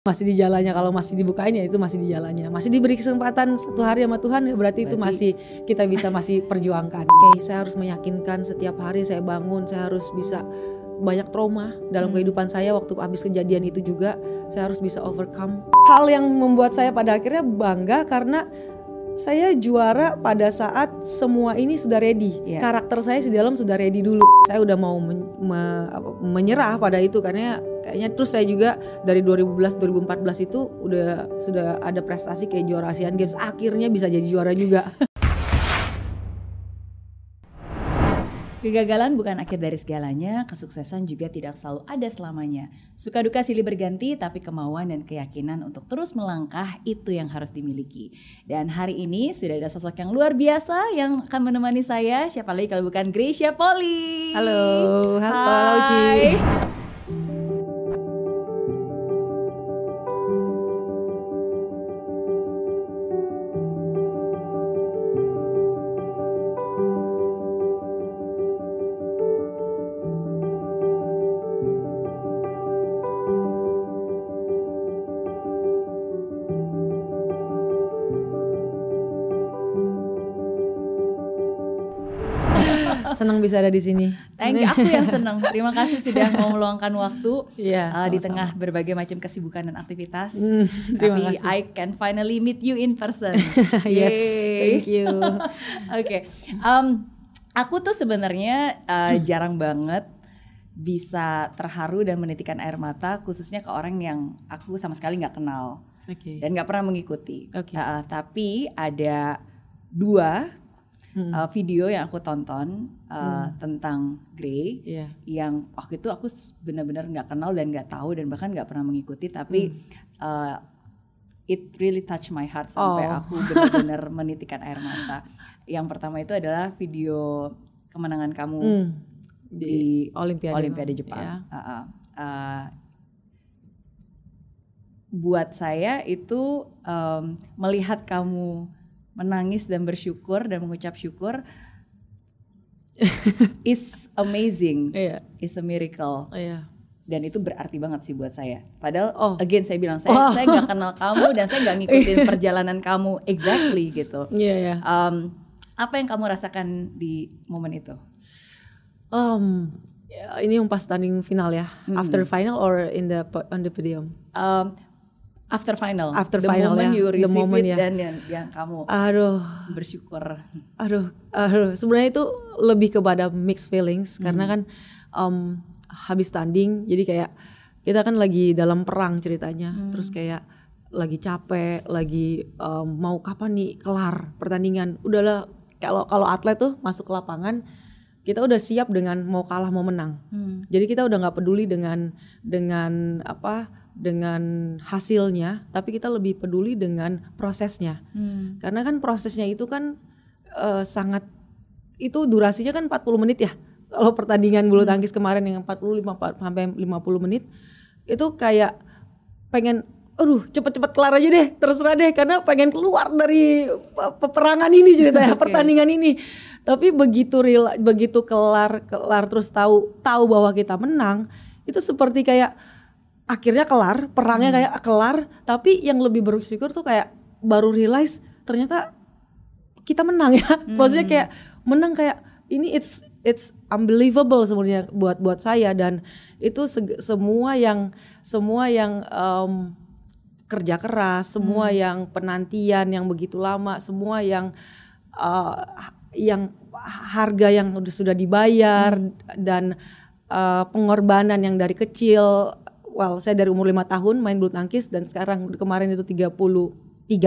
masih di jalannya kalau masih dibukain ya itu masih di jalannya. Masih diberi kesempatan satu hari sama Tuhan ya berarti, itu masih kita bisa masih perjuangkan. Oke saya harus meyakinkan setiap hari saya bangun saya harus bisa banyak trauma dalam kehidupan saya waktu habis kejadian itu juga. Saya harus bisa overcome. Hal yang membuat saya pada akhirnya bangga karena saya juara pada saat semua ini sudah ready. Iya. Karakter saya di dalam sudah ready dulu. Saya udah mau men- me- menyerah pada itu karena kayaknya terus saya juga dari 2011 2014 itu udah sudah ada prestasi kayak juara Asian Games. Akhirnya bisa jadi juara juga. Kegagalan bukan akhir dari segalanya, kesuksesan juga tidak selalu ada selamanya. Suka duka silih berganti, tapi kemauan dan keyakinan untuk terus melangkah itu yang harus dimiliki. Dan hari ini sudah ada sosok yang luar biasa yang akan menemani saya. Siapa lagi kalau bukan Gracia Poli. Halo, halo, halo, di sini. Thank you, aku yang senang. Terima kasih sudah mau meluangkan waktu Iya, uh, di tengah berbagai macam kesibukan dan aktivitas. Hmm, terima Tapi kasih. I can finally meet you in person. yes, thank you. Oke, Em, aku tuh sebenarnya uh, jarang banget bisa terharu dan menitikan air mata, khususnya ke orang yang aku sama sekali nggak kenal Oke. dan nggak pernah mengikuti. Oke. Uh, tapi ada dua Hmm. uh, video yang aku tonton uh, tentang Grey Iya. yang waktu itu aku benar-benar nggak kenal dan nggak tahu dan bahkan nggak pernah mengikuti tapi uh, it really touch my heart sampai Oh. aku benar-benar menitikan air mata. Yang pertama itu adalah video kemenangan kamu Hmm. di, Olimpiade. Olimpiade Jepang. Ya. Uh, uh, uh, buat saya itu um, melihat kamu menangis dan bersyukur dan mengucap syukur is amazing, Iya. is a miracle Iya. dan itu berarti banget sih buat saya. Padahal Oh. again saya bilang saya Oh. saya nggak kenal kamu dan saya nggak ngikutin perjalanan kamu exactly gitu. Iya, iya. Um, apa yang kamu rasakan di momen itu? Um, ini yang pas tanding final ya. After final or in the on the podium? Um, after final, After the final moment ya, you the receive moment it ya. dan yang, yang kamu Aduh, bersyukur. aduh, aduh. Sebenarnya itu lebih kepada mixed feelings karena kan um, habis tanding, jadi kayak kita kan lagi dalam perang ceritanya, terus kayak lagi capek, lagi um, mau kapan nih kelar pertandingan. Udahlah, kalau kalau atlet tuh masuk ke lapangan, kita udah siap dengan mau kalah mau menang. Jadi kita udah nggak peduli dengan dengan apa dengan hasilnya, tapi kita lebih peduli dengan prosesnya. Karena kan prosesnya itu kan eh, sangat itu durasinya kan 40 menit ya. Kalau pertandingan bulu tangkis kemarin yang 45 pa- sampai 50 menit itu kayak pengen aduh cepet-cepet kelar aja deh terserah deh. Karena pengen keluar dari pe- peperangan ini ceritanya pertandingan ini. Tapi begitu real begitu kelar kelar terus tahu tahu bahwa kita menang itu seperti kayak akhirnya kelar perangnya kayak kelar tapi yang lebih bersyukur tuh kayak baru realize ternyata kita menang ya. Maksudnya kayak menang kayak ini it's it's unbelievable sebenarnya buat buat saya. Dan itu seg- semua yang semua yang em, kerja keras semua yang penantian yang begitu lama semua yang eh, yang harga yang udah sudah dibayar dan eh, pengorbanan yang dari kecil well saya dari umur lima tahun main bulu tangkis dan sekarang kemarin itu 33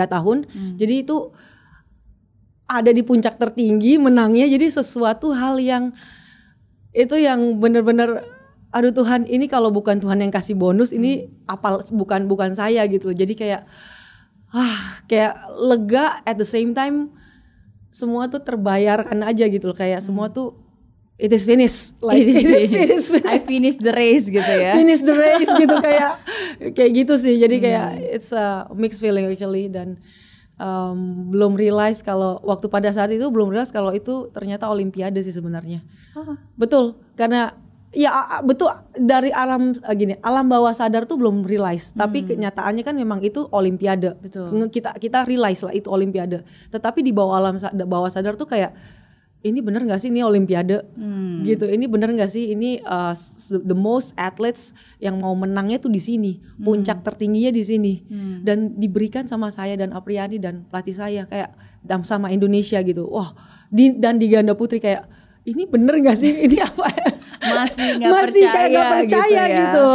tahun. Jadi itu ada di puncak tertinggi menangnya. Jadi sesuatu hal yang itu yang benar-benar aduh Tuhan ini kalau bukan Tuhan yang kasih bonus ini apal bukan bukan saya gitu loh. jadi kayak ah kayak lega. At the same time semua tuh terbayarkan aja gitu loh. Kayak semua tuh it is finished like It is it is finished. finished. I finished the race gitu ya. finish the race gitu kayak kayak gitu sih jadi kayak it's a mixed feeling actually dan um, belum realize kalau waktu pada saat itu belum realize kalau itu ternyata olimpiade sih sebenarnya Oh. betul karena Ya betul dari alam eh, gini alam bawah sadar tuh belum realize tapi kenyataannya kan memang itu olimpiade Betul. Kita kita realize lah itu olimpiade tetapi di bawah alam bawah sadar tuh kayak ini bener nggak sih? Ini olimpiade. Gitu. Ini bener nggak sih? Ini uh, the most athletes yang mau menangnya tuh di sini. Puncak tertingginya di sini. Dan diberikan sama saya dan Apriani dan pelatih saya kayak dan sama Indonesia gitu. Wah di, dan di ganda putri kayak ini bener nggak sih? Ini apa? Masih nggak masih kayak nggak percaya percaya gitu ya. gitu.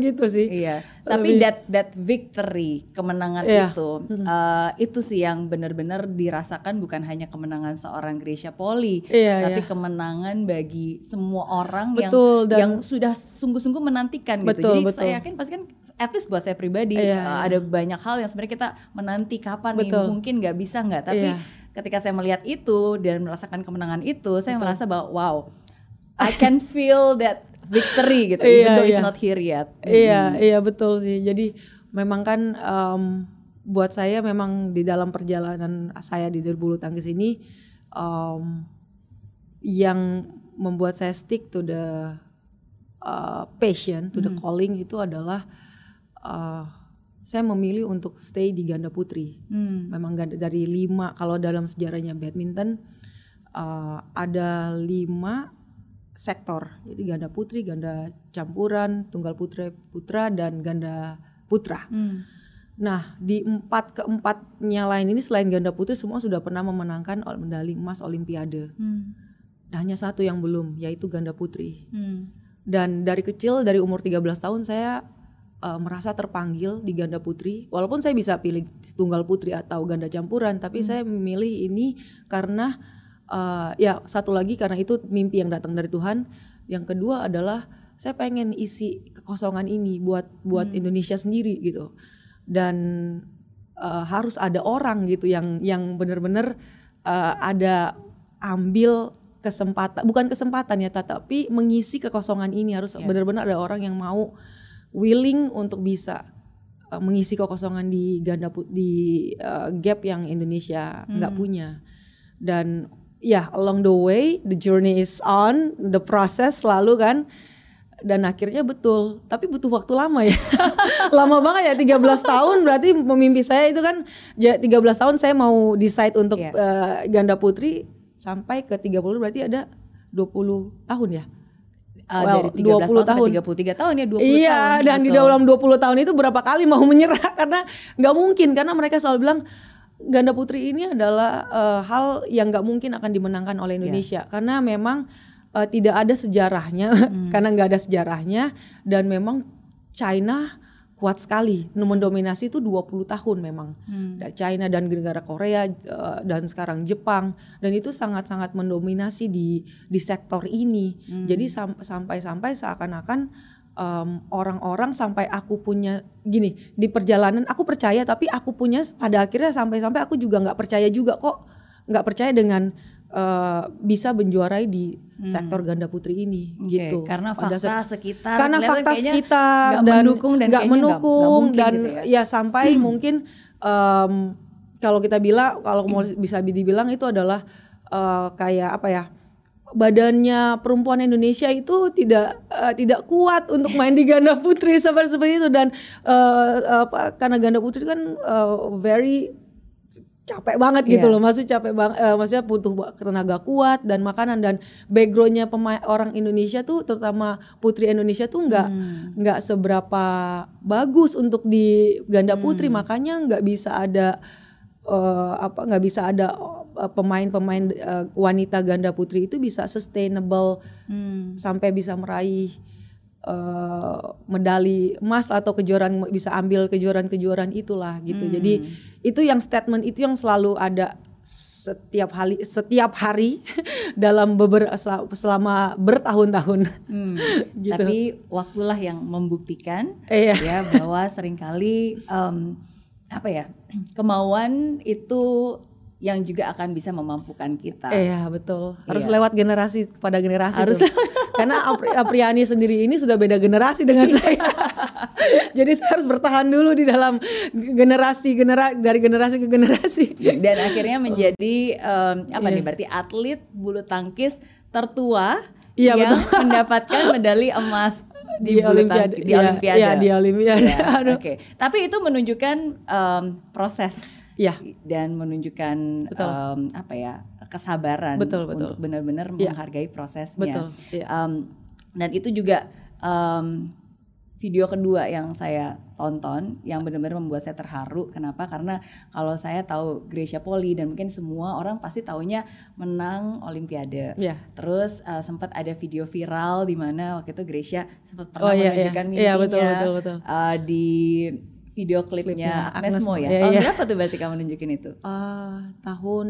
Gitu sih. Iya, tapi that that victory, kemenangan Iya. itu, eh, itu sih yang benar-benar dirasakan bukan hanya kemenangan seorang Gracia Poli, Iya, tapi iya. kemenangan bagi semua orang Betul, yang dan- yang sudah sungguh-sungguh menantikan gitu. Betul, Jadi betul. saya yakin pasti kan, at least buat saya pribadi, Iya, eh, iya. ada banyak hal yang sebenarnya kita menanti kapan nih, Betul. mungkin nggak bisa nggak, tapi Iya. ketika saya melihat itu dan merasakan kemenangan itu, saya merasa bahwa wow, I can feel that victory gitu, even Iya, though it's iya. not here yet. Iya, iya betul sih. Jadi memang kan em, buat saya memang di dalam perjalanan saya di bulu tangkis ini em, yang membuat saya stick to the uh, passion, to the calling itu adalah uh, saya memilih untuk stay di ganda putri. Hmm. Memang ganda dari lima kalau dalam sejarahnya badminton uh, ada lima sektor, jadi ganda putri, ganda campuran, tunggal putra putra dan ganda putra. Hmm. Nah di empat keempatnya lain ini selain ganda putri semua sudah pernah memenangkan medali emas Olimpiade. Hmm. Nah, hanya satu yang belum yaitu ganda putri. Hmm. Dan dari kecil dari umur 13 tahun saya uh, merasa terpanggil di ganda putri. Walaupun saya bisa pilih tunggal putri atau ganda campuran, tapi saya memilih ini karena uh, ya satu lagi karena itu mimpi yang datang dari Tuhan. Yang kedua adalah saya pengen isi kekosongan ini buat buat Indonesia sendiri gitu. Dan uh, harus ada orang gitu yang yang benar-benar uh, ada ambil kesempatan bukan kesempatan ya tetapi mengisi kekosongan ini. Harus benar-benar ada orang yang mau willing untuk bisa uh, mengisi kekosongan di ganda di uh, gap yang Indonesia nggak punya. Dan ya along the way the journey is on the process selalu kan dan akhirnya betul tapi butuh waktu lama ya lama banget ya 13 tahun berarti memimpi saya itu kan ja- 13 tahun saya mau decide untuk Iya. eh, ganda putri sampai ke 30 berarti ada 20 tahun ya Ah, Well, dari 13 tahun, 20 tahun. sampai 33 tahun ya 20 iya, tahun. dan di betul. dalam 20 tahun itu berapa kali mau menyerah karena nggak mungkin karena mereka selalu bilang ganda putri ini adalah eh, hal yang nggak mungkin akan dimenangkan oleh Indonesia. Karena memang eh, tidak ada sejarahnya karena nggak ada sejarahnya dan memang China kuat sekali. Mendominasi itu 20 tahun memang. Da- China dan negara Korea eh, dan sekarang Jepang. Dan itu sangat-sangat mendominasi di di sektor ini. Jadi sam- sampai-sampai seakan-akan em, orang-orang sampai aku punya gini di perjalanan aku percaya tapi aku punya pada akhirnya sampai-sampai aku juga nggak percaya juga kok. Nggak percaya dengan eh, bisa menjuarai di sektor ganda putri ini Oke, gitu. karena Pada fakta saat- sekitar karena fakta sekitar nggak dan mendukung dan nggak kayaknya nggak- nggak mendukung mungkin dan gitu ya. ya sampai mungkin em, kalau kita bilang kalau mau bisa dibilang itu adalah eh, kayak apa ya badannya perempuan Indonesia itu tidak eh, tidak kuat untuk main di ganda putri seperti seperti itu. Dan eh, apa karena ganda putri kan eh, very capek banget gitu Iya. loh. Masih capek banget maksudnya butuh tenaga kuat dan makanan. Dan backgroundnya pemain orang Indonesia tuh terutama putri Indonesia tuh nggak nggak seberapa bagus untuk di ganda putri. Makanya nggak bisa ada eh, apa nggak bisa ada pemain-pemain eh, wanita ganda putri itu bisa sustainable Hmm. sampai bisa meraih eh, medali emas atau kejuaraan bisa ambil kejuaraan-kejuaraan itulah gitu. Jadi itu yang statement itu yang selalu ada setiap hari setiap hari dalam beberapa selama bertahun-tahun. Hmm. Gitu. Tapi waktulah yang membuktikan Iya. ya bahwa sering kali em, apa ya kemauan itu yang juga akan bisa memampukan kita. Iya betul. Harus Iya. lewat generasi pada generasi. Harus. tuh. Karena Apri- Apriani sendiri ini sudah beda generasi dengan saya. Jadi saya harus bertahan dulu di dalam generasi genera dari generasi ke generasi. Dan akhirnya menjadi em, apa Iya. nih berarti atlet bulu tangkis tertua Iya, yang betul. mendapatkan medali emas di, Di Olimpiade. di Iya, Olimpiade. iya, di Olimpiade. Iya, Aduh. Oke, tapi itu menunjukkan em, proses Iya. dan menunjukkan Betul. em, apa ya kesabaran Betul, betul. untuk benar-benar Iya. menghargai prosesnya. Betul, iya. Em, dan itu juga em, video kedua yang saya tonton yang benar-benar membuat saya terharu. Kenapa? Karena kalau saya tahu Gracia Poli dan mungkin semua orang pasti taunya menang Olimpiade. Iya. Terus uh, sempat ada video viral di mana waktu itu Gracia sempat pernah Oh, iya, menunjukkan iya. mimpinya Iya, betul, betul, betul. uh, di video klipnya Klipnya Agnes Agnes Mo Mo, ya. iya, Tahun iya. berapa tuh berarti kamu nunjukin itu? Eh, tahun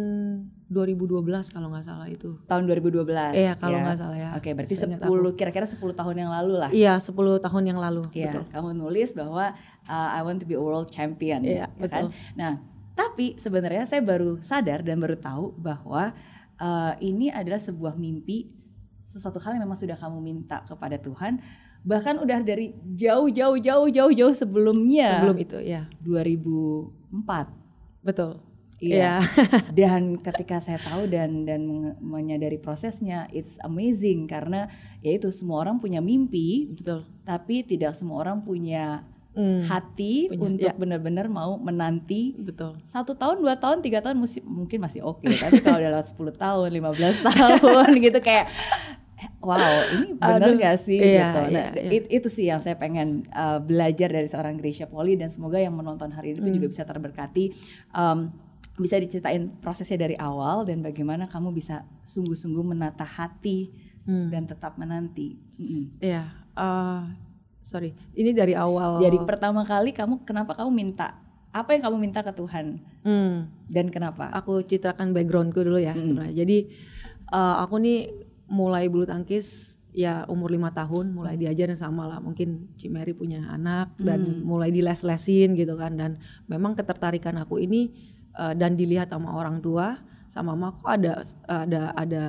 2012 kalau nggak salah itu. Tahun 2012. Iya, kalau nggak salah ya. Oke, berarti Seingat 10 kira-kira 10 tahun yang lalu lah. Iya, 10 tahun yang lalu. Iya, Betul. kamu nulis bahwa uh, I want to be a world champion, Iya, ya kan? Nah, tapi sebenarnya saya baru sadar dan baru tahu bahwa uh, ini adalah sebuah mimpi, sesuatu hal yang memang sudah kamu minta kepada Tuhan, bahkan udah dari jauh-jauh jauh-jauh jauh sebelumnya. Sebelum itu, ya. 2004. Betul. Iya. dan ketika saya tahu dan dan menyadari prosesnya, it's amazing karena ya itu semua orang punya mimpi, Betul. tapi tidak semua orang punya Hmm, hati Punya, untuk ya. benar-benar mau menanti betul. satu tahun, dua tahun, tiga tahun mungkin masih oke, tapi kalau udah lewat 10 tahun, 15 tahun gitu kayak wow ini benar Aduh, gak sih iya, gitu. Nah, iya, iya. it- itu sih yang saya pengen uh, belajar dari seorang Gracia Poli dan semoga yang menonton hari ini Hmm. juga bisa terberkati. Um, bisa diceritain prosesnya dari awal dan bagaimana kamu bisa sungguh-sungguh menata hati Hmm. dan tetap menanti. Mm-mm. Iya. eh, sorry, ini dari awal. Dari pertama kali kamu kenapa kamu minta apa yang kamu minta ke Tuhan Hmm. dan kenapa? aku ceritakan backgroundku dulu ya sebenarnya. Jadi eh, aku nih mulai bulu tangkis ya umur lima tahun mulai diajarin sama lah. Mungkin Cimeri punya anak dan mulai diles-lesin gitu kan. Dan memang ketertarikan aku ini eh, dan dilihat sama orang tua sama mama kok ada ada ada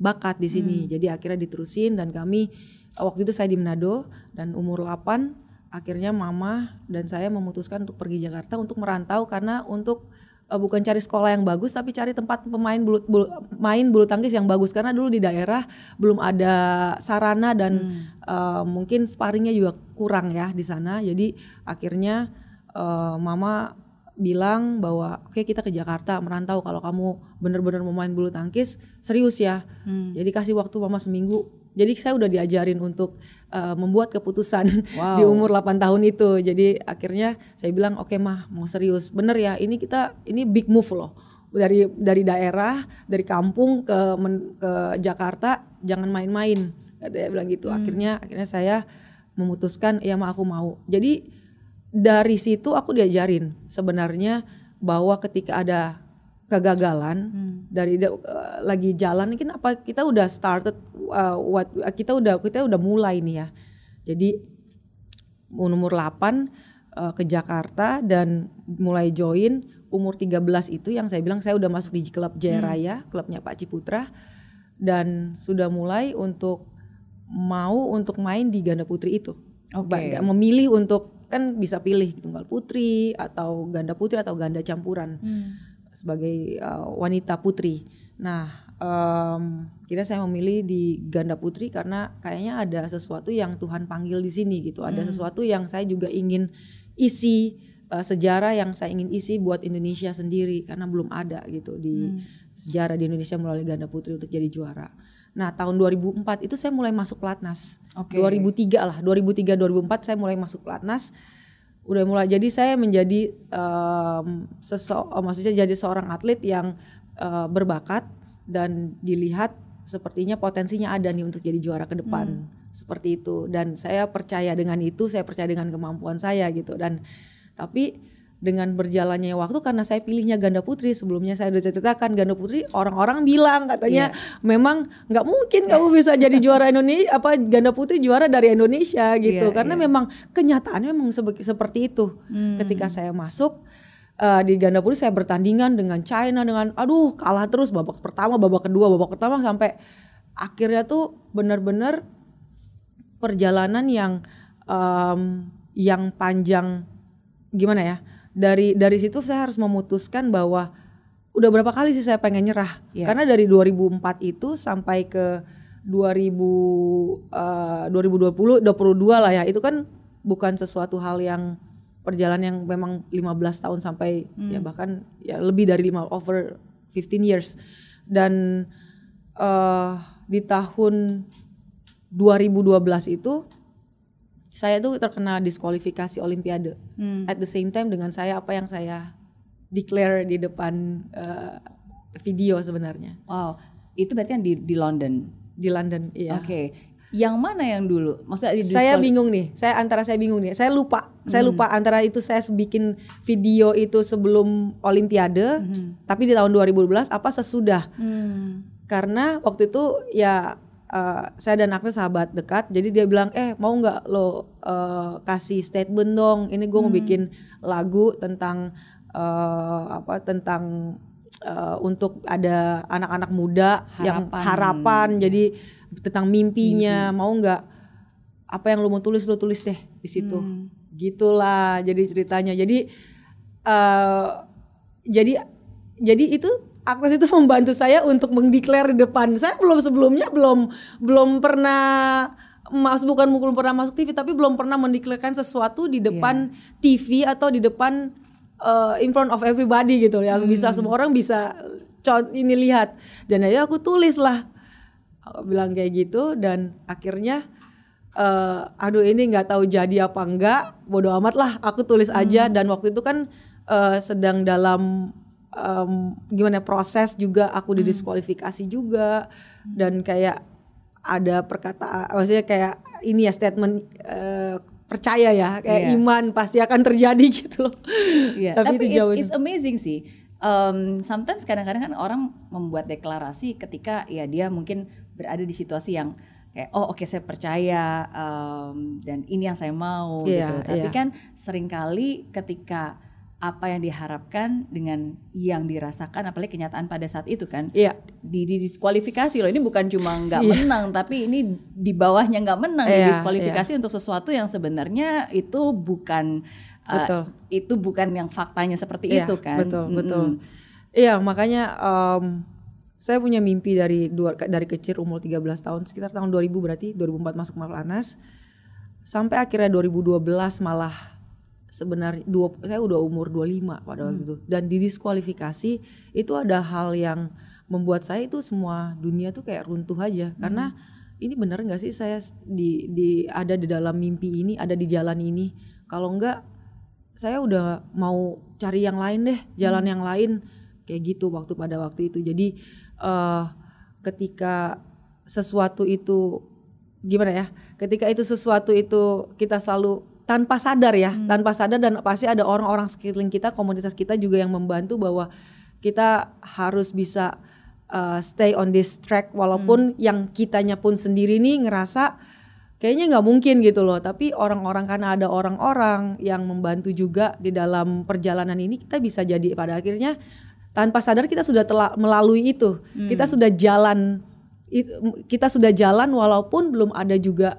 bakat di sini. Jadi akhirnya diterusin dan kami eh, waktu itu saya di Manado dan umur 8 akhirnya mama dan saya memutuskan untuk pergi Jakarta untuk merantau karena untuk eh, bukan cari sekolah yang bagus tapi cari tempat pemain bulu, bulu main bulu tangkis yang bagus. Karena dulu di daerah belum ada sarana dan eh, mungkin sparringnya juga kurang ya di sana. Jadi akhirnya eh, mama bilang bahwa oke kita ke Jakarta merantau. Kalau kamu benar-benar mau main bulu tangkis serius ya. Jadi kasih waktu mama seminggu. Jadi saya udah diajarin untuk eh, membuat keputusan di umur 8 tahun itu. Jadi akhirnya saya bilang oke mah mau serius. Bener ya ini kita ini big move loh. Dari dari daerah dari kampung ke men- ke Jakarta jangan main-main katanya bilang gitu. Akhirnya akhirnya saya memutuskan ya mah aku mau. Jadi dari situ aku diajarin sebenarnya bahwa ketika ada kegagalan dari da- eh, lagi jalan kan apa kita udah started uh, what kita udah kita udah mulai nih ya. Jadi umur 8 eh, ke Jakarta dan mulai join umur 13 itu yang saya bilang saya udah masuk di klub Jaya Raya, klubnya Pak Ciputra. Dan sudah mulai untuk mau untuk main di ganda putri itu. Oke. Nggak memilih untuk kan bisa pilih tunggal putri atau ganda putri atau ganda campuran sebagai uh, wanita putri. Nah, em kira saya memilih di ganda putri karena kayaknya ada sesuatu yang Tuhan panggil di sini gitu. Ada sesuatu yang saya juga ingin isi uh, sejarah yang saya ingin isi buat Indonesia sendiri karena belum ada gitu di sejarah di Indonesia melalui ganda putri untuk jadi juara. Nah, tahun 2004 itu saya mulai masuk pelatnas. Oke. 2003 lah, 2003 2004 saya mulai masuk pelatnas udah mulai jadi saya menjadi oh, maksudnya jadi seorang atlet yang eh, berbakat dan dilihat sepertinya potensinya ada nih untuk jadi juara ke depan. Seperti itu. Dan saya percaya dengan itu saya percaya dengan kemampuan saya gitu. Dan tapi dengan berjalannya waktu karena saya pilihnya ganda putri. Sebelumnya saya udah ceritakan ganda putri orang-orang bilang katanya memang nggak mungkin kamu bisa jadi juara Indonesia apa ganda putri juara dari Indonesia gitu. Iya, karena memang kenyataannya memang seperti itu. Ketika saya masuk eh, di ganda putri saya bertandingan dengan China dengan aduh kalah terus babak pertama babak kedua babak pertama sampai akhirnya tuh benar-benar perjalanan yang em, yang panjang gimana ya dari dari situ saya harus memutuskan bahwa udah berapa kali sih saya pengen nyerah Iya. karena dari 2004 itu sampai ke 2000 uh, 2020 22 lah ya itu kan bukan sesuatu hal yang perjalanan yang memang 15 tahun sampai Hmm. ya bahkan ya lebih dari lima over 15 years dan uh, di tahun 2012 itu saya tuh terkena diskualifikasi olimpiade Hmm. at the same time dengan saya apa yang saya declare di depan uh, video sebenarnya Wow, itu berarti yang di di London. di London iya Oke. Yang mana yang dulu? Maksudnya di saya bingung nih saya antara saya bingung nih saya lupa saya lupa antara itu saya bikin video itu sebelum olimpiade tapi di tahun 2012 apa sesudah Hmm. karena waktu itu ya uh, saya dan Agnes sahabat dekat jadi dia bilang eh mau nggak lo uh, kasih statement dong? Ini gue mau bikin lagu tentang uh, apa tentang uh, untuk ada anak-anak muda yang Harapan. harapan jadi tentang mimpinya. Mau nggak? Apa yang lo mau tulis lo tulis deh di situ. Gitulah jadi ceritanya. Jadi eh jadi jadi itu Agnes itu membantu saya untuk mendeklar di depan. Saya belum sebelumnya belum belum pernah mas bukan belum pernah masuk TV tapi belum pernah mendeklarkan sesuatu di depan TV atau di depan eh, in front of everybody gitu. Yang bisa semua orang bisa ini lihat. Dan akhirnya aku tulis lah. Aku bilang kayak gitu dan akhirnya eh aduh ini nggak tahu jadi apa enggak bodoh amat lah aku tulis aja. Dan waktu itu kan eh, sedang dalam em, gimana proses juga aku didiskualifikasi juga dan kayak ada perkataan maksudnya kayak ini ya statement eh, percaya ya kayak Iya. iman pasti akan terjadi gitu loh Iya, tapi, tapi, itu jauh it's, it's amazing sih. Um, sometimes kadang-kadang kan orang membuat deklarasi ketika ya dia mungkin berada di situasi yang kayak oh oke saya percaya um, dan ini yang saya mau Iya, gitu. Tapi iya. kan sering kali ketika apa yang diharapkan dengan yang dirasakan apalagi kenyataan pada saat itu kan Iya. di, di diskualifikasi loh ini bukan cuma nggak Iya. menang tapi ini di bawahnya nggak menang Iya, diskualifikasi untuk sesuatu yang sebenarnya itu bukan uh, Betul. itu bukan yang faktanya seperti Iya, itu kan Betul, Mm-mm. betul. Iya, makanya em, saya punya mimpi dari dua, dari kecil umur 13 tahun sekitar tahun 2000 berarti 2004 masuk Malpanas sampai akhirnya 2012 malah sebenarnya dua, saya udah umur 25 pada waktu itu. Dan di diskualifikasi itu ada hal yang membuat saya itu semua dunia tuh kayak runtuh aja. Karena ini benar nggak sih saya di di ada di dalam mimpi ini ada di jalan ini? Kalau enggak saya udah mau cari yang lain deh jalan yang lain. Kayak gitu waktu pada waktu itu. Jadi eh ketika sesuatu itu gimana ya? Ketika itu sesuatu itu kita selalu tanpa sadar ya tanpa sadar dan pasti ada orang-orang sekeliling kita komunitas kita juga yang membantu bahwa kita harus bisa eh, stay on this track walaupun yang kitanya pun sendiri nih ngerasa kayaknya nggak mungkin gitu loh. Tapi orang-orang karena ada orang-orang yang membantu juga di dalam perjalanan ini kita bisa jadi pada akhirnya tanpa sadar kita sudah telah melalui itu. Kita sudah jalan it- kita sudah jalan walaupun belum ada juga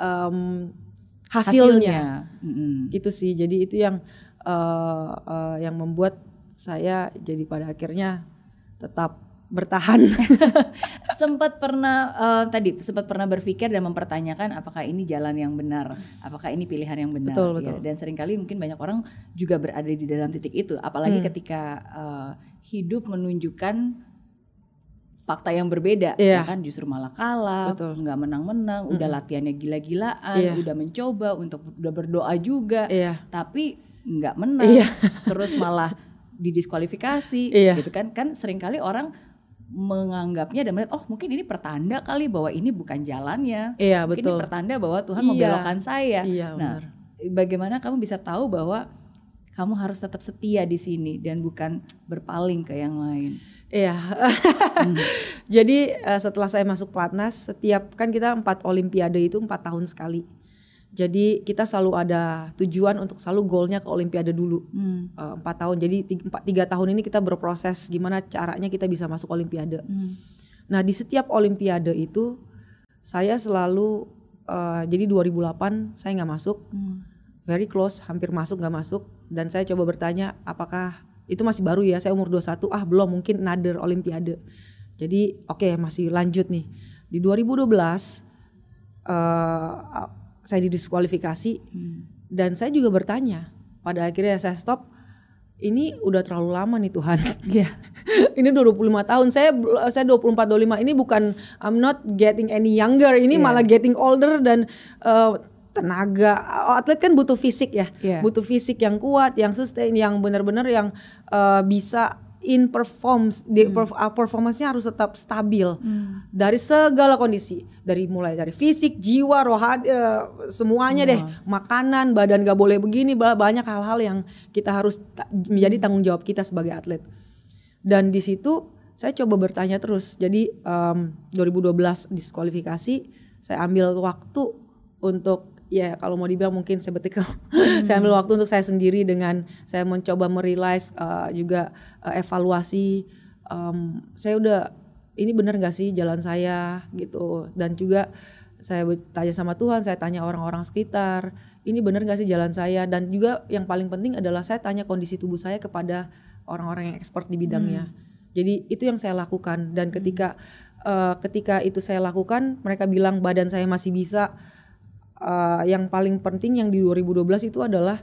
em, hasilnya, Mm-mm. gitu sih jadi itu yang eh, eh, yang membuat saya jadi pada akhirnya tetap bertahan sempat pernah eh, tadi sempat pernah berpikir dan mempertanyakan apakah ini jalan yang benar apakah ini pilihan yang benar Betul, ya. betul. dan sering kali mungkin banyak orang juga berada di dalam titik itu apalagi Hmm. ketika eh, hidup menunjukkan fakta yang berbeda Iya. ya kan justru malah kalah nggak menang-menang udah latihannya gila-gilaan Iya. udah mencoba untuk udah berdoa juga Iya. tapi nggak menang Iya. terus malah didiskualifikasi Iya. gitu kan kan sering kali orang menganggapnya dan melihat oh mungkin ini pertanda kali bahwa ini bukan jalannya Iya, mungkin betul. ini pertanda bahwa Tuhan Iya. membelokkan saya Iya, nah bagaimana kamu bisa tahu bahwa kamu harus tetap setia di sini dan bukan berpaling ke yang lain Iya. Jadi eh, setelah saya masuk pelatnas, setiap kan kita empat olimpiade itu empat tahun sekali. Jadi kita selalu ada tujuan untuk selalu goalnya ke olimpiade dulu Hmm. Eh, empat tahun. Jadi tiga, tiga tahun ini kita berproses gimana caranya kita bisa masuk olimpiade. Hmm. Nah di setiap olimpiade itu saya selalu eh, jadi 2008 saya nggak masuk, Hmm. Very close, hampir masuk nggak masuk. Dan saya coba bertanya apakah itu masih baru ya, saya umur 21, ah belum mungkin another olimpiade. Jadi oke masih lanjut nih. Di 2012 uh, saya didiskualifikasi dan saya juga bertanya. Pada akhirnya saya stop. Ini udah terlalu lama nih Tuhan. Iya. ini udah 25 tahun. Saya saya 24 25 ini bukan I'm not getting any younger. Ini Iya. malah getting older dan uh, tenaga. Atlet kan butuh fisik ya. Iya. Butuh fisik yang kuat, yang sustain, yang benar-benar yang uh, bisa in performs di Hmm. perf- uh, performance-nya harus tetap stabil. Dari segala kondisi dari mulai dari fisik jiwa rohani uh, semuanya deh. Makanan badan gak boleh begini ba- banyak hal-hal yang kita harus ta- menjadi tanggung jawab kita sebagai atlet. Dan di situ saya coba bertanya terus. Jadi em, 2012 diskualifikasi saya ambil waktu untuk ya kalau mau dibilang mungkin sabbatical saya ambil waktu untuk saya sendiri dengan saya mencoba merealize uh, juga uh, evaluasi em, saya udah ini benar gak sih jalan saya gitu. Dan juga saya tanya sama Tuhan saya tanya orang-orang sekitar ini benar gak sih jalan saya? Dan juga yang paling penting adalah saya tanya kondisi tubuh saya kepada orang-orang yang expert di bidangnya. Jadi itu yang saya lakukan. Dan ketika eh, ketika itu saya lakukan mereka bilang badan saya masih bisa Eh, yang paling penting yang di 2012 itu adalah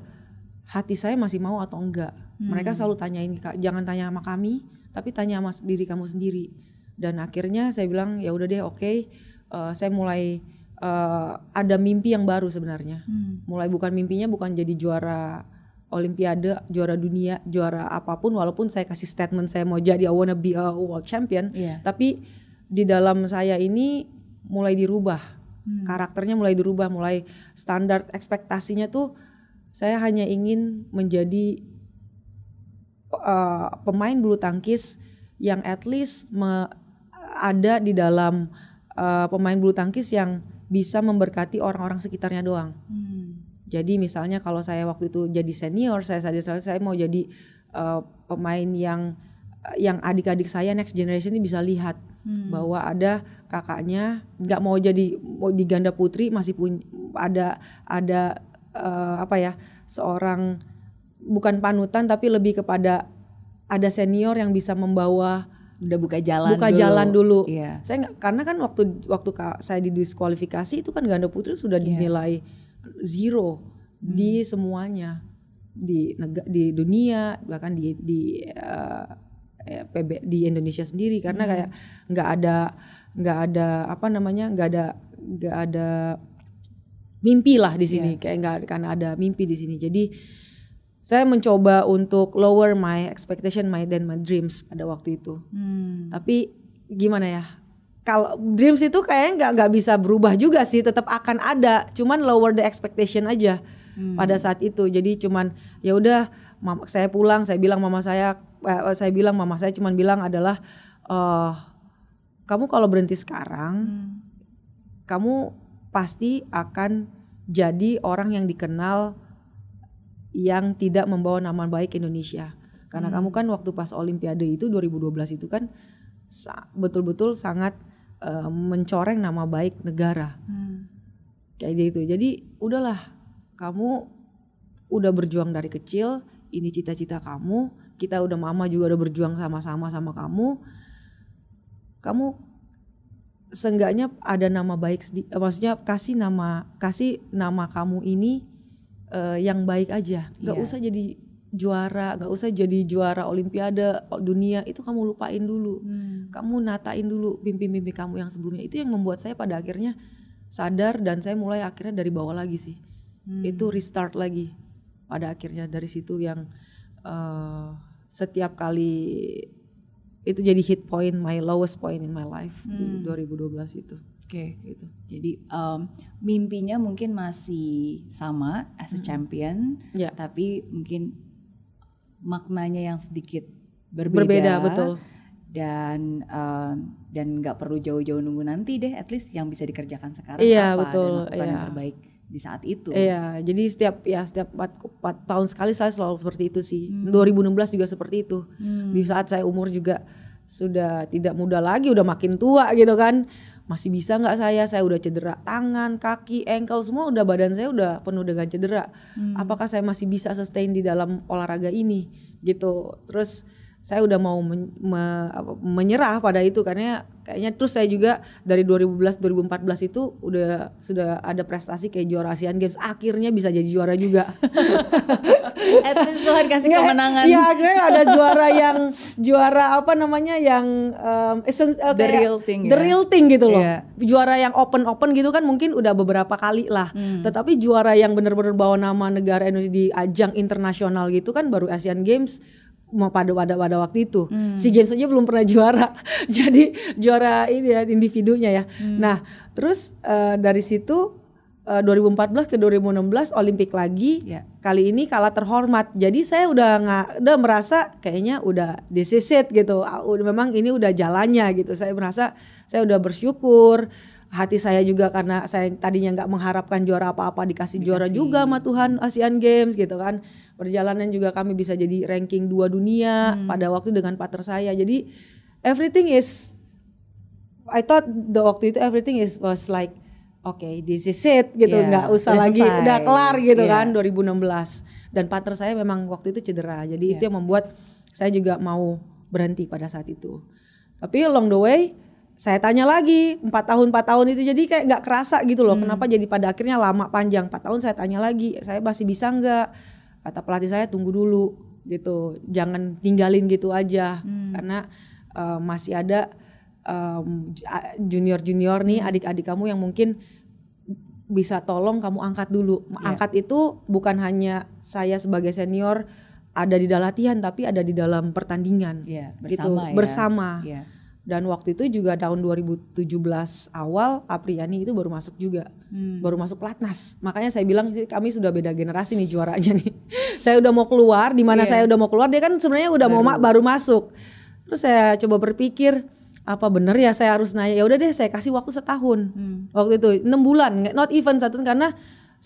hati saya masih mau atau enggak. Mereka selalu tanyain Kak, jangan tanya sama kami, tapi tanya sama diri kamu sendiri. Dan akhirnya saya bilang ya udah deh oke, Eh, saya mulai eh, ada mimpi yang baru sebenarnya. Mulai bukan mimpinya bukan jadi juara olimpiade, juara dunia, juara apa pun walaupun saya kasih statement saya mau jadi I wanna be a world champion, Iya. tapi di dalam saya ini mulai dirubah karakternya mulai dirubah mulai standar ekspektasinya tuh saya hanya ingin menjadi uh, pemain bulu tangkis yang at least me- ada di dalam uh, pemain bulu tangkis yang bisa memberkati orang-orang sekitarnya doang. Jadi misalnya kalau saya waktu itu jadi senior, saya saya saya mau jadi uh, pemain yang yang adik-adik saya next generation ini bisa lihat bahwa ada kakaknya nggak mau jadi mau di ganda putri masih punya ada ada uh, apa ya seorang bukan panutan tapi lebih kepada ada senior yang bisa membawa Udah buka jalan buka dulu. jalan dulu. Iya. Saya nggak karena kan waktu waktu saya didiskualifikasi itu kan ganda putri sudah Iya. dinilai zero Hmm. di semuanya di nega, di dunia bahkan di di eh, PB di Indonesia sendiri karena Hmm. kayak nggak ada nggak ada apa namanya nggak ada nggak ada mimpi lah di sini Iya. kayak nggak karena ada mimpi di sini jadi saya mencoba untuk lower my expectation my dan my dreams pada waktu itu Hmm. tapi gimana ya? Kalau dreams itu kayaknya nggak nggak bisa berubah juga sih, tetap akan ada. Cuman lower the expectation aja pada saat itu. Jadi cuman ya udah, mama saya pulang, saya bilang mama saya, eh, saya bilang mama saya cuman bilang adalah, eh kamu kalau berhenti sekarang, kamu pasti akan jadi orang yang dikenal yang tidak membawa nama baik Indonesia. Karena kamu kan waktu pas Olimpiade itu 2012 itu kan sa- betul-betul sangat eh, mencoreng nama baik negara. Kayak gitu. Jadi udahlah, kamu udah berjuang dari kecil, ini cita-cita kamu, kita udah mama juga udah berjuang sama-sama sama kamu. Kamu seenggaknya ada nama baik sedi- eh, maksudnya kasih nama kasih nama kamu ini eh, yang baik aja. Nggak Iya. usah jadi juara nggak usah jadi juara olimpiade dunia itu kamu lupain dulu. Kamu natain dulu mimpi-mimpi kamu yang sebelumnya. Itu yang membuat saya pada akhirnya sadar dan saya mulai akhirnya dari bawah lagi sih. Itu restart lagi pada akhirnya dari situ yang eh, setiap kali itu jadi hit point my lowest point in my life di 2012 itu Oke. gitu Jadi em, mimpinya mungkin masih sama as a champion, Ya. tapi mungkin maknanya yang sedikit berbeda. berbeda betul Dan em, dan nggak perlu jauh-jauh nunggu nanti deh, at least yang bisa dikerjakan sekarang Iya, apa betul, dan lakukan yang iya. terbaik di saat itu. Iya, jadi setiap ya setiap 4, tahun sekali saya selalu seperti itu sih. 2016 juga seperti itu. Di saat saya umur juga sudah tidak muda lagi, udah makin tua gitu kan. Masih bisa nggak saya? Saya udah cedera tangan, kaki, ankle semua udah badan saya udah penuh dengan cedera. Apakah saya masih bisa sustain di dalam olahraga ini gitu. Terus saya udah mau men- me- apa, menyerah pada itu karena kayaknya terus saya juga dari 2012 2014 itu udah sudah ada prestasi kayak juara Asian Games akhirnya bisa jadi juara juga. At least Tuhan kasih Nggak, kemenangan. Iya, akhirnya ada juara yang juara apa namanya yang um, essen- eh, The kayak real thing The ya. real thing gitu loh. Iya. Juara yang open-open gitu kan mungkin udah beberapa kali lah. Hmm. Tetapi juara yang benar-benar bawa nama negara Indonesia di ajang internasional gitu kan baru Asian Games mau pada pada pada waktu itu. Hmm. Si Games aja belum pernah juara. Jadi juara ini ya individunya ya. Hmm. Nah, terus eh, dari situ eh, 2014 ke 2016 Olimpik lagi. Ya. Kali ini kalah terhormat. Jadi saya udah nggak udah merasa kayaknya udah this is it gitu. Udah memang ini udah jalannya gitu. Saya merasa saya udah bersyukur. Hati saya juga karena saya tadinya nggak mengharapkan juara apa-apa dikasih, juara juga sama Tuhan Asian Games gitu kan. Perjalanan juga kami bisa jadi ranking dua dunia pada waktu dengan partner saya. Jadi everything is I thought the waktu itu everything is was like okay this is it gitu Iya, nggak usah lagi selesai. udah kelar gitu Iya. kan 2016 dan partner saya memang waktu itu cedera jadi Iya. itu yang membuat saya juga mau berhenti pada saat itu tapi along the way saya tanya lagi empat tahun empat tahun itu jadi kayak nggak kerasa gitu loh Hmm. kenapa jadi pada akhirnya lama panjang empat tahun saya tanya lagi saya masih bisa nggak kata pelatih saya tunggu dulu gitu jangan tinggalin gitu aja Hmm. karena eh, masih ada junior junior nih Hmm. adik-adik kamu yang mungkin bisa tolong kamu angkat dulu. Iya. Angkat itu bukan hanya saya sebagai senior ada di dalam latihan tapi ada di dalam pertandingan. Iya, gitu bersama ya. bersama. Iya. Dan waktu itu juga tahun 2017 awal Apriani itu baru masuk juga. Hmm. Baru masuk platnas. Makanya saya bilang kami sudah beda generasi nih juaranya nih. saya udah mau keluar di mana Iya. saya udah mau keluar dia kan sebenarnya udah mau ma- baru masuk. Terus saya coba berpikir apa bener ya saya harus nanya ya udah deh saya kasih waktu setahun Hmm. waktu itu enam bulan not even satu karena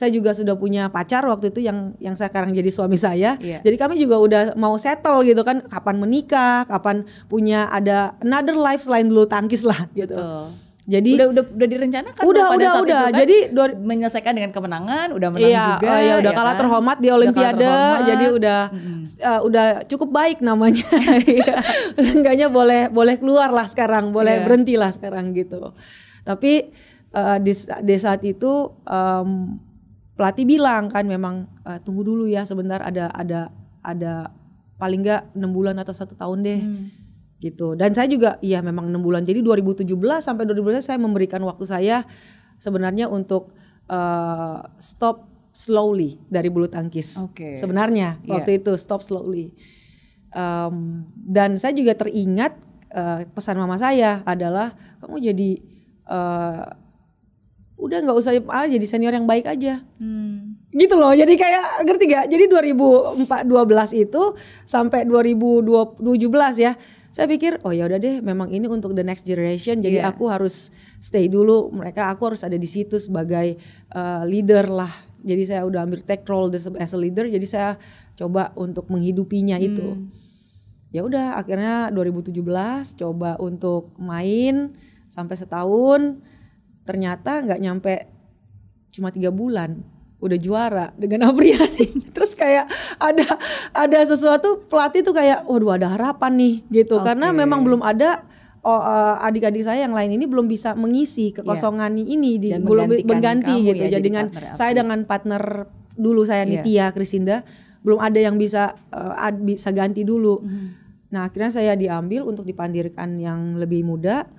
saya juga sudah punya pacar waktu itu yang yang sekarang jadi suami saya Iya. jadi kami juga udah mau settle gitu kan kapan menikah kapan punya ada another life selain bulu tangkis lah gitu Betul. jadi udah udah udah direncanakan Udah, pada udah, saat udah. itu kan? Jadi dua- menyelesaikan dengan kemenangan, udah menang Iya, juga. oh ya udah ya kalah kan? terhormat di Olimpiade, terhormat. jadi udah uh, udah cukup baik namanya. Seenggaknya boleh boleh keluar lah sekarang, boleh Iya. berhenti lah sekarang gitu. Tapi uh, di, di saat itu um, pelatih bilang kan memang uh, tunggu dulu ya sebentar ada ada ada paling nggak enam bulan atau satu tahun deh Hmm. gitu dan saya juga iya memang enam bulan jadi 2017 sampai 2018 saya memberikan waktu saya sebenarnya untuk uh, stop slowly dari bulu tangkis Oke. sebenarnya Iya. waktu itu stop slowly Um, dan saya juga teringat uh, pesan mama saya adalah kamu jadi uh, udah nggak usah ah, jadi senior yang baik aja. Hmm. gitu loh jadi kayak ngerti gak jadi 2012 itu sampai 2017 ya saya pikir oh ya udah deh memang ini untuk the next generation jadi Iya. aku harus stay dulu mereka aku harus ada di situ sebagai uh, leader lah. Jadi saya udah ambil take role as as a leader jadi saya coba untuk menghidupinya itu. Ya udah akhirnya 2017 coba untuk main sampai setahun ternyata nggak nyampe cuma tiga bulan udah juara dengan Apriani terus kayak ada ada sesuatu pelatih tuh kayak waduh ada harapan nih gitu. Karena Oke. memang belum ada oh, eh, adik-adik saya yang lain ini belum bisa mengisi kekosongan ini di Dan belum mengganti gitu. ya jadi jadi dengan saya dengan partner dulu saya Iya. Nitya Krisinda belum ada yang bisa eh, ad- bisa ganti dulu. Nah akhirnya saya diambil untuk dipandirkan yang lebih muda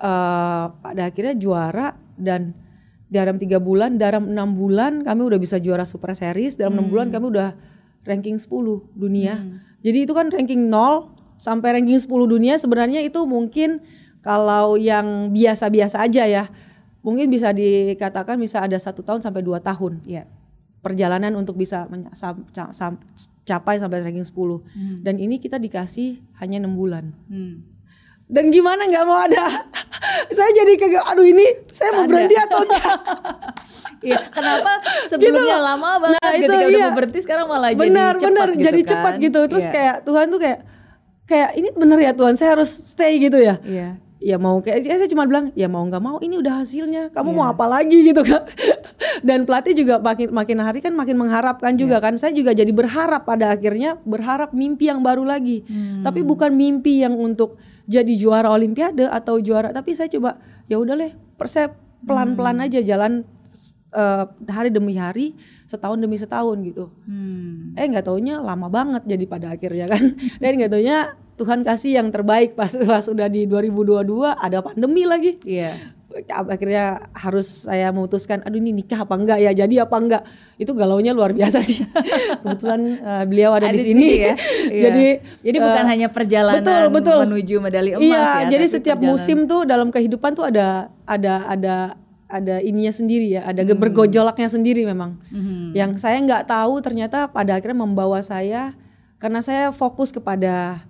eh pada akhirnya juara dan dalam tiga bulan, dalam enam bulan kami udah bisa juara Super Series, dalam enam bulan kami udah ranking 10 dunia. Jadi itu kan ranking 0 sampai ranking 10 dunia sebenarnya itu mungkin kalau yang biasa-biasa aja ya, mungkin bisa dikatakan bisa ada satu tahun sampai dua tahun Iya. perjalanan untuk bisa sam- ca- sam- capai sampai ranking 10 dan ini kita dikasih hanya enam bulan Hmm. Dan gimana nggak mau ada saya jadi kagak aduh ini saya mau Ada. berhenti atau enggak Iya, kenapa sebelumnya loh. lama banget Nah, itu ketika udah iya. mau berhenti sekarang malah benar jadi cepat benar gitu jadi kan. cepat gitu terus Iya. kayak Tuhan tuh kayak kayak ini bener ya Tuhan saya harus stay gitu ya Iya. ya mau kayak ya saya cuma bilang ya mau nggak mau ini udah hasilnya kamu Iya. mau apa lagi gitu kan dan pelatih juga makin makin hari kan makin mengharapkan juga Iya. kan saya juga jadi berharap pada akhirnya berharap mimpi yang baru lagi Hmm. tapi bukan mimpi yang untuk jadi juara olimpiade atau juara tapi saya coba ya udah deh saya pelan pelan Hmm. aja jalan eh, hari demi hari setahun demi setahun gitu Hmm. eh nggak taunya lama banget jadi pada akhirnya kan dan nggak taunya Tuhan kasih yang terbaik pas pas udah di 2022 ada pandemi lagi Iya. Akhirnya harus saya memutuskan aduh ini nikah apa enggak ya jadi apa enggak itu galaunya luar biasa sih kebetulan eh, beliau ada, Ada di sini sini ya. Iya. jadi Jadi bukan eh, hanya perjalanan betul, betul. menuju medali emas iya ya. jadi setiap perjalanan- musim tuh dalam kehidupan tuh ada ada ada ada ininya sendiri ya ada Hmm. bergojolaknya sendiri memang Mhm. yang saya nggak tahu ternyata pada akhirnya membawa saya karena saya fokus kepada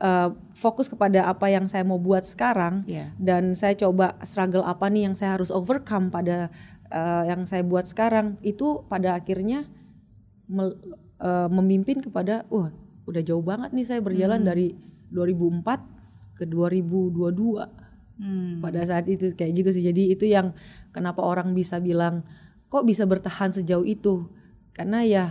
eh, fokus kepada apa yang saya mau buat sekarang Iya. dan saya coba struggle apa nih yang saya harus overcome pada eh, yang saya buat sekarang itu pada akhirnya mel- eh, memimpin kepada wah udah jauh banget nih saya berjalan dari 2004 ke 2022 Hmm. pada saat itu kayak gitu sih jadi itu yang kenapa orang bisa bilang kok bisa bertahan sejauh itu karena ya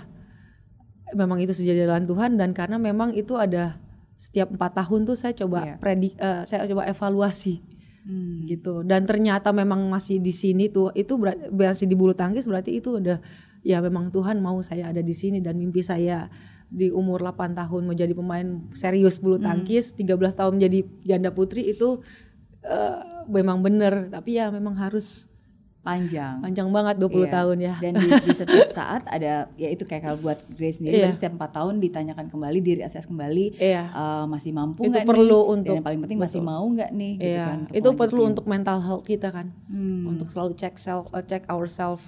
memang itu sudah jalan Tuhan dan karena memang itu ada setiap empat tahun tuh saya coba Iya. predik eh, saya coba evaluasi Hmm. gitu dan ternyata memang masih di sini tuh itu ber- masih di bulu tangkis berarti itu udah ya memang Tuhan mau saya ada di sini dan mimpi saya di umur 8 tahun menjadi pemain serius bulu tangkis 13 tahun menjadi ganda putri itu eh, memang bener tapi ya memang harus Panjang. panjang banget 20 Iya. tahun ya Dan di, di setiap saat ada ya itu kayak kalau buat Grace sendiri Iya. setiap empat tahun ditanyakan kembali diri assess kembali Iya. eh, masih mampu Itu nggak perlu nih? untuk- dan yang paling penting masih mau nggak nih gitu Iya, kan untuk itu perlu untuk mental health kita kan, Hmm. untuk selalu cek self, uh, cek ourselves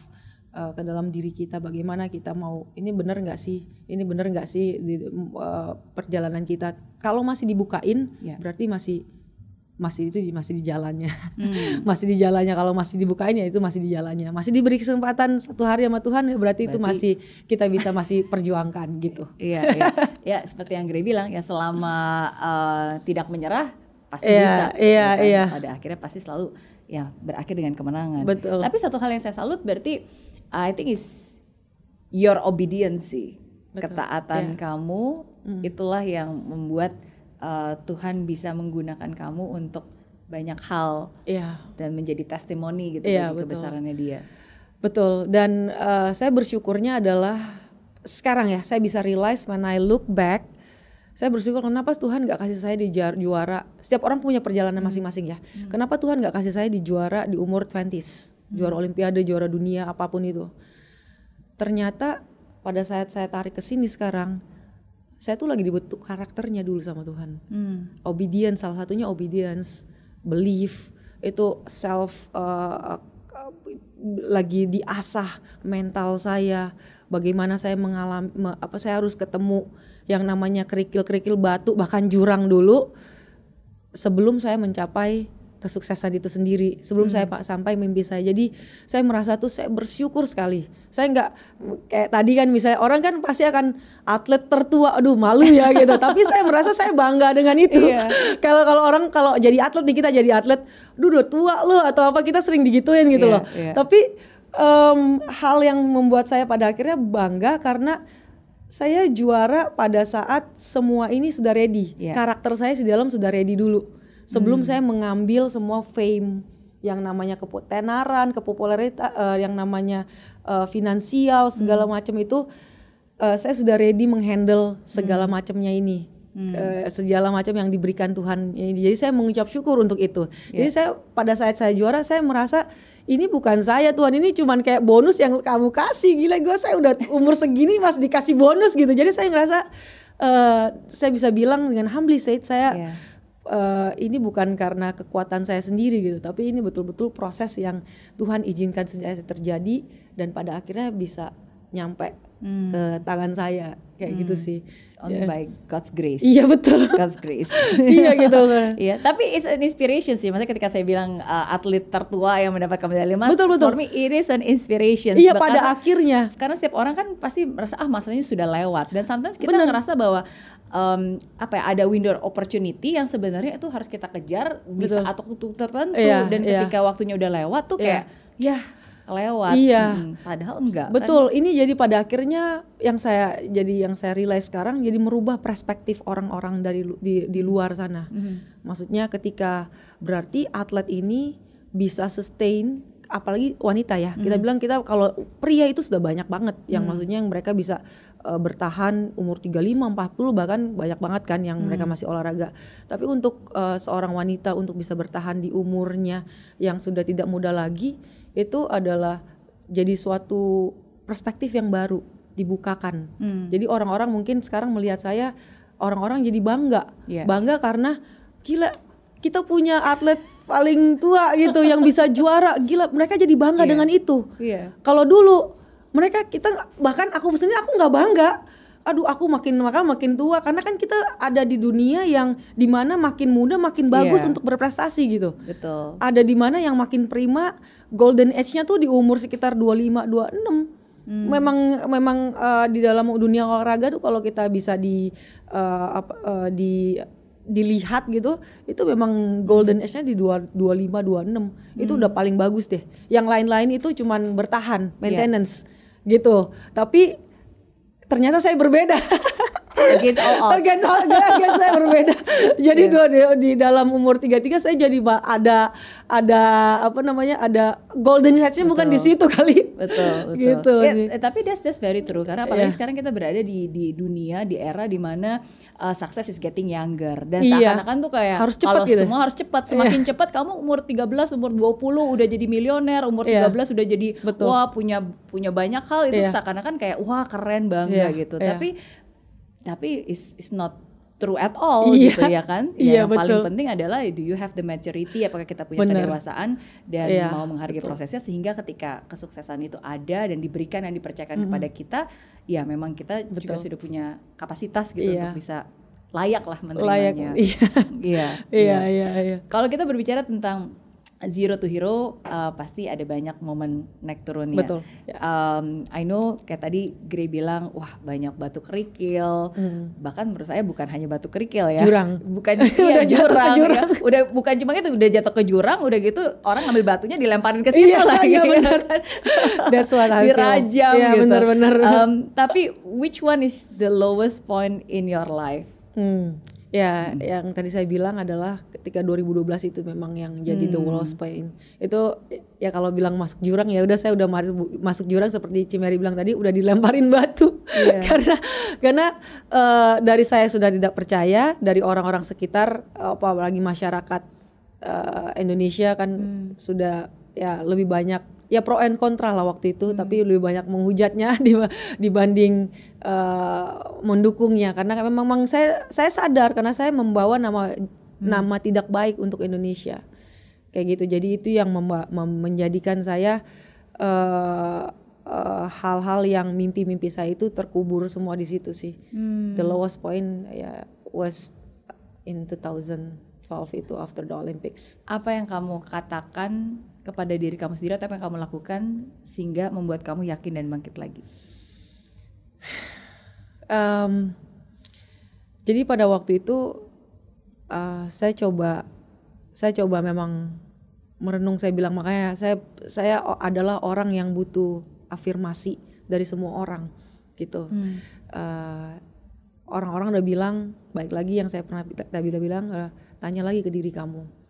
uh, ke dalam diri kita, bagaimana kita mau, ini bener nggak sih, ini bener nggak sih di uh, perjalanan kita. Kalau masih dibukain, Iya. berarti masih masih itu masih di jalannya, Hmm. masih di jalannya. Kalau masih dibukain ya itu masih di jalannya, masih diberi kesempatan satu hari sama Tuhan, ya berarti, itu masih kita bisa masih perjuangkan gitu. Iya, iya. ya seperti yang Grey bilang ya selama eh, tidak menyerah pasti Iya, bisa. iya, gitu kan. iya. Pada akhirnya pasti selalu ya berakhir dengan kemenangan. Betul. Tapi satu hal yang saya salut berarti I think is your obedience sih. Betul, Ketaatan iya. kamu itulah yang membuat eh, Tuhan bisa menggunakan kamu untuk banyak hal Iya. dan menjadi testimoni gitu Iya, bagi betul. kebesarannya dia. Betul. Dan eh, saya bersyukurnya adalah sekarang ya saya bisa realize when I look back, saya bersyukur kenapa Tuhan nggak kasih saya di juara. Setiap orang punya perjalanan masing-masing ya. Kenapa Tuhan nggak kasih saya di juara di umur 20s, juara Olimpiade, juara dunia, apa pun itu. Ternyata pada saat saya tarik ke sini sekarang, saya tuh lagi dibentuk karakternya dulu sama Tuhan. Hmm. obedience salah satunya obedience belief. Itu self uh, lagi diasah mental saya. Bagaimana saya mengalami me- apa saya harus ketemu yang namanya kerikil-kerikil batu bahkan jurang dulu sebelum saya mencapai kesuksesan itu sendiri sebelum saya pak sampai mimpi saya jadi saya merasa tuh saya bersyukur sekali saya nggak kayak tadi kan misalnya orang kan pasti akan atlet tertua aduh malu ya gitu tapi saya merasa saya bangga dengan itu Iya. kalau kalau orang kalau jadi atlet nih kita jadi atlet duh udah tua lo atau apa kita sering digituin gitu Iya, loh iya. tapi em, hal yang membuat saya pada akhirnya bangga karena saya juara pada saat semua ini sudah ready. Iya. Karakter saya di dalam sudah ready dulu. Sebelum saya mengambil semua fame yang namanya ketenaran, kepopulerita, eh, yang namanya eh, finansial segala macam itu eh, saya sudah ready menghandle segala macamnya ini. Eh, segala macam yang diberikan Tuhan ini. Jadi saya mengucap syukur untuk itu. Jadi saya pada saat saya juara saya merasa ini bukan saya Tuhan ini cuman kayak bonus yang kamu kasih gila gue saya udah umur segini masih dikasih bonus gitu. Jadi saya ngerasa eh, saya bisa bilang dengan humbly said saya Iya. Eh, ini bukan karena kekuatan saya sendiri gitu, tapi ini betul-betul proses yang Tuhan izinkan saja terjadi dan pada akhirnya bisa nyampe ke tangan saya kayak gitu sih. It's only by God's grace. Iya betul. God's grace. iya gitu. Iya, tapi it's an inspiration sih. Maksudnya ketika saya bilang uh, atlet tertua yang mendapatkan medali emas, Betul, betul. for me it is an inspiration. Iya Karena- pada akhirnya. karena setiap orang kan pasti merasa ah masanya sudah lewat dan sometimes kita ngerasa bahwa um, apa ya ada window opportunity yang sebenarnya itu harus kita kejar di Betul. saat waktu tertentu Iya, dan iya. ketika waktunya udah lewat tuh Iya. kayak ya lewat. Iya. Mm, padahal enggak. kan? Betul, ini jadi pada akhirnya yang saya jadi yang saya realize sekarang jadi merubah perspektif orang-orang dari di, di luar sana. Maksudnya ketika berarti atlet ini bisa sustain apalagi wanita ya. Kita bilang kita kalau pria itu sudah banyak banget yang maksudnya yang mereka bisa uh, bertahan umur 35, 40 bahkan banyak banget kan yang mereka masih olahraga. Tapi untuk uh, seorang wanita untuk bisa bertahan di umurnya yang sudah tidak muda lagi itu adalah jadi suatu perspektif yang baru dibukakan. Jadi orang-orang mungkin sekarang melihat saya orang-orang jadi bangga. Iya. Bangga karena gila kita punya atlet paling tua gitu yang bisa juara. Gila mereka jadi bangga Iya. dengan itu. Iya. Kalau dulu mereka kita bahkan aku sendiri aku nggak bangga. Aduh aku makin makan makin tua karena kan kita ada di dunia yang di mana makin muda makin bagus Iya. untuk berprestasi gitu. Betul. Ada di mana yang makin prima golden age-nya tuh di umur sekitar 25 26. Memang memang eh, di dalam dunia olahraga tuh kalau kita bisa di eh, apa eh, di dilihat gitu itu memang golden age-nya di dua- 25 26 itu udah paling bagus deh. Yang lain-lain itu cuman bertahan maintenance gitu. Tapi ternyata saya berbeda Against all odds. Against all- against saya berbeda jadi dua di, di dalam umur 33 saya jadi ada ada apa namanya ada golden age-nya bukan di situ kali betul betul gitu Ya, sih. eh, tapi that's that's very true karena apalagi Iya. sekarang kita berada di di dunia di era di mana uh, success is getting younger dan Iya. seakan-akan tuh kayak Harus cepat kalau gitu. semua harus cepat semakin cepat kamu umur 13 umur 20 udah jadi milioner umur Iya. 13 udah jadi Betul. wah punya punya banyak hal itu Iya. seakan-akan kayak wah keren Iya, gitu iya. tapi tapi is is not true at all Iya. gitu ya kan Iya, yang paling betul. penting adalah do you have the maturity apakah kita punya Bener. kedewasaan dan Iya, mau menghargai prosesnya sehingga ketika kesuksesan itu ada dan diberikan dan dipercayakan kepada kita ya memang kita juga Betul. sudah punya kapasitas gitu Iya. untuk bisa layak lah layak menerimanya iya iya iya iya iya kalau kita berbicara tentang zero to hero uh, pasti ada banyak momen naik turunnya Betul. Um, I know kayak tadi Gray bilang wah banyak batu kerikil bahkan menurut saya bukan hanya batu kerikil ya Hmm. Jurang. bukan Udah iya, ke jurang, jurang. ya. udah bukan cuma itu udah jatuh ke jurang udah gitu orang ngambil batunya dilemparin ke situ Iya, lagi iya, ya benar. That's what I feel. dirajam Iya, gitu benar-benar. Um, tapi which one is the lowest point in your life Hmm. Ya, yang tadi saya bilang adalah ketika 2012 itu memang yang jadi the lowest point. Itu ya kalau bilang masuk jurang ya udah saya udah ma- masuk jurang seperti Cimeri bilang tadi udah dilemparin batu. karena karena eh, dari saya sudah tidak percaya, dari orang-orang sekitar apalagi masyarakat eh, Indonesia kan sudah ya lebih banyak ya pro and kontra lah waktu itu tapi lebih banyak menghujatnya diba- dibanding eh, mendukungnya. Karena memang memang saya saya sadar karena saya membawa nama nama tidak baik untuk Indonesia. Kayak gitu. Jadi itu yang menjadikan saya eh, eh, hal-hal yang mimpi-mimpi saya itu terkubur semua di situ sih. The lowest point ya was in 2012 itu after the Olympics. Apa yang kamu katakan kepada diri kamu sendiri atau apa yang kamu lakukan sehingga membuat kamu yakin dan bangkit lagi Em, jadi pada waktu itu uh, saya coba saya coba memang merenung saya bilang makanya saya saya adalah orang yang butuh afirmasi dari semua orang gitu. Eh, orang-orang udah bilang baik lagi yang saya pernah tadi udah bilang eh, tanya lagi ke diri kamu.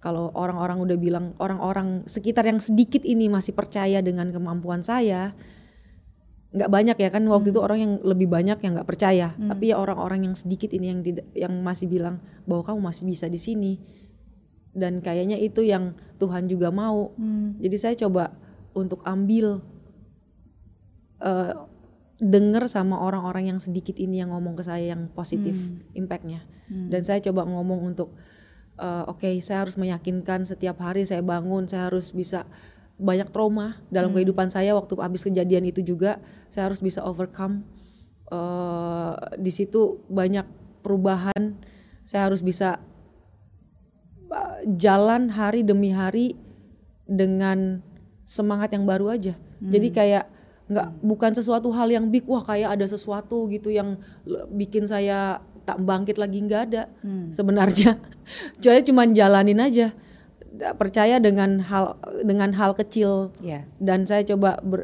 Kalau orang-orang udah bilang orang-orang sekitar yang sedikit ini masih percaya dengan kemampuan saya, nggak banyak ya kan waktu itu orang yang lebih banyak yang nggak percaya. Tapi ya orang-orang yang sedikit ini yang tidak yang masih bilang bahwa kamu masih bisa di sini. Dan kayaknya itu yang Tuhan juga mau. Jadi saya coba untuk ambil eh denger sama orang-orang yang sedikit ini yang ngomong ke saya yang positif impactnya. Dan saya coba ngomong untuk eh, oke saya harus meyakinkan setiap hari saya bangun saya harus bisa banyak trauma dalam kehidupan saya waktu habis kejadian itu juga saya harus bisa overcome. Eh di situ banyak perubahan saya harus bisa uh, jalan hari demi hari dengan semangat yang baru aja. Jadi kayak nggak bukan sesuatu hal yang big wah kayak ada sesuatu gitu yang bikin saya tak bangkit lagi nggak ada sebenarnya. Saya cuma jalanin aja. Percaya dengan hal dengan hal kecil. Iya. dan saya coba ber-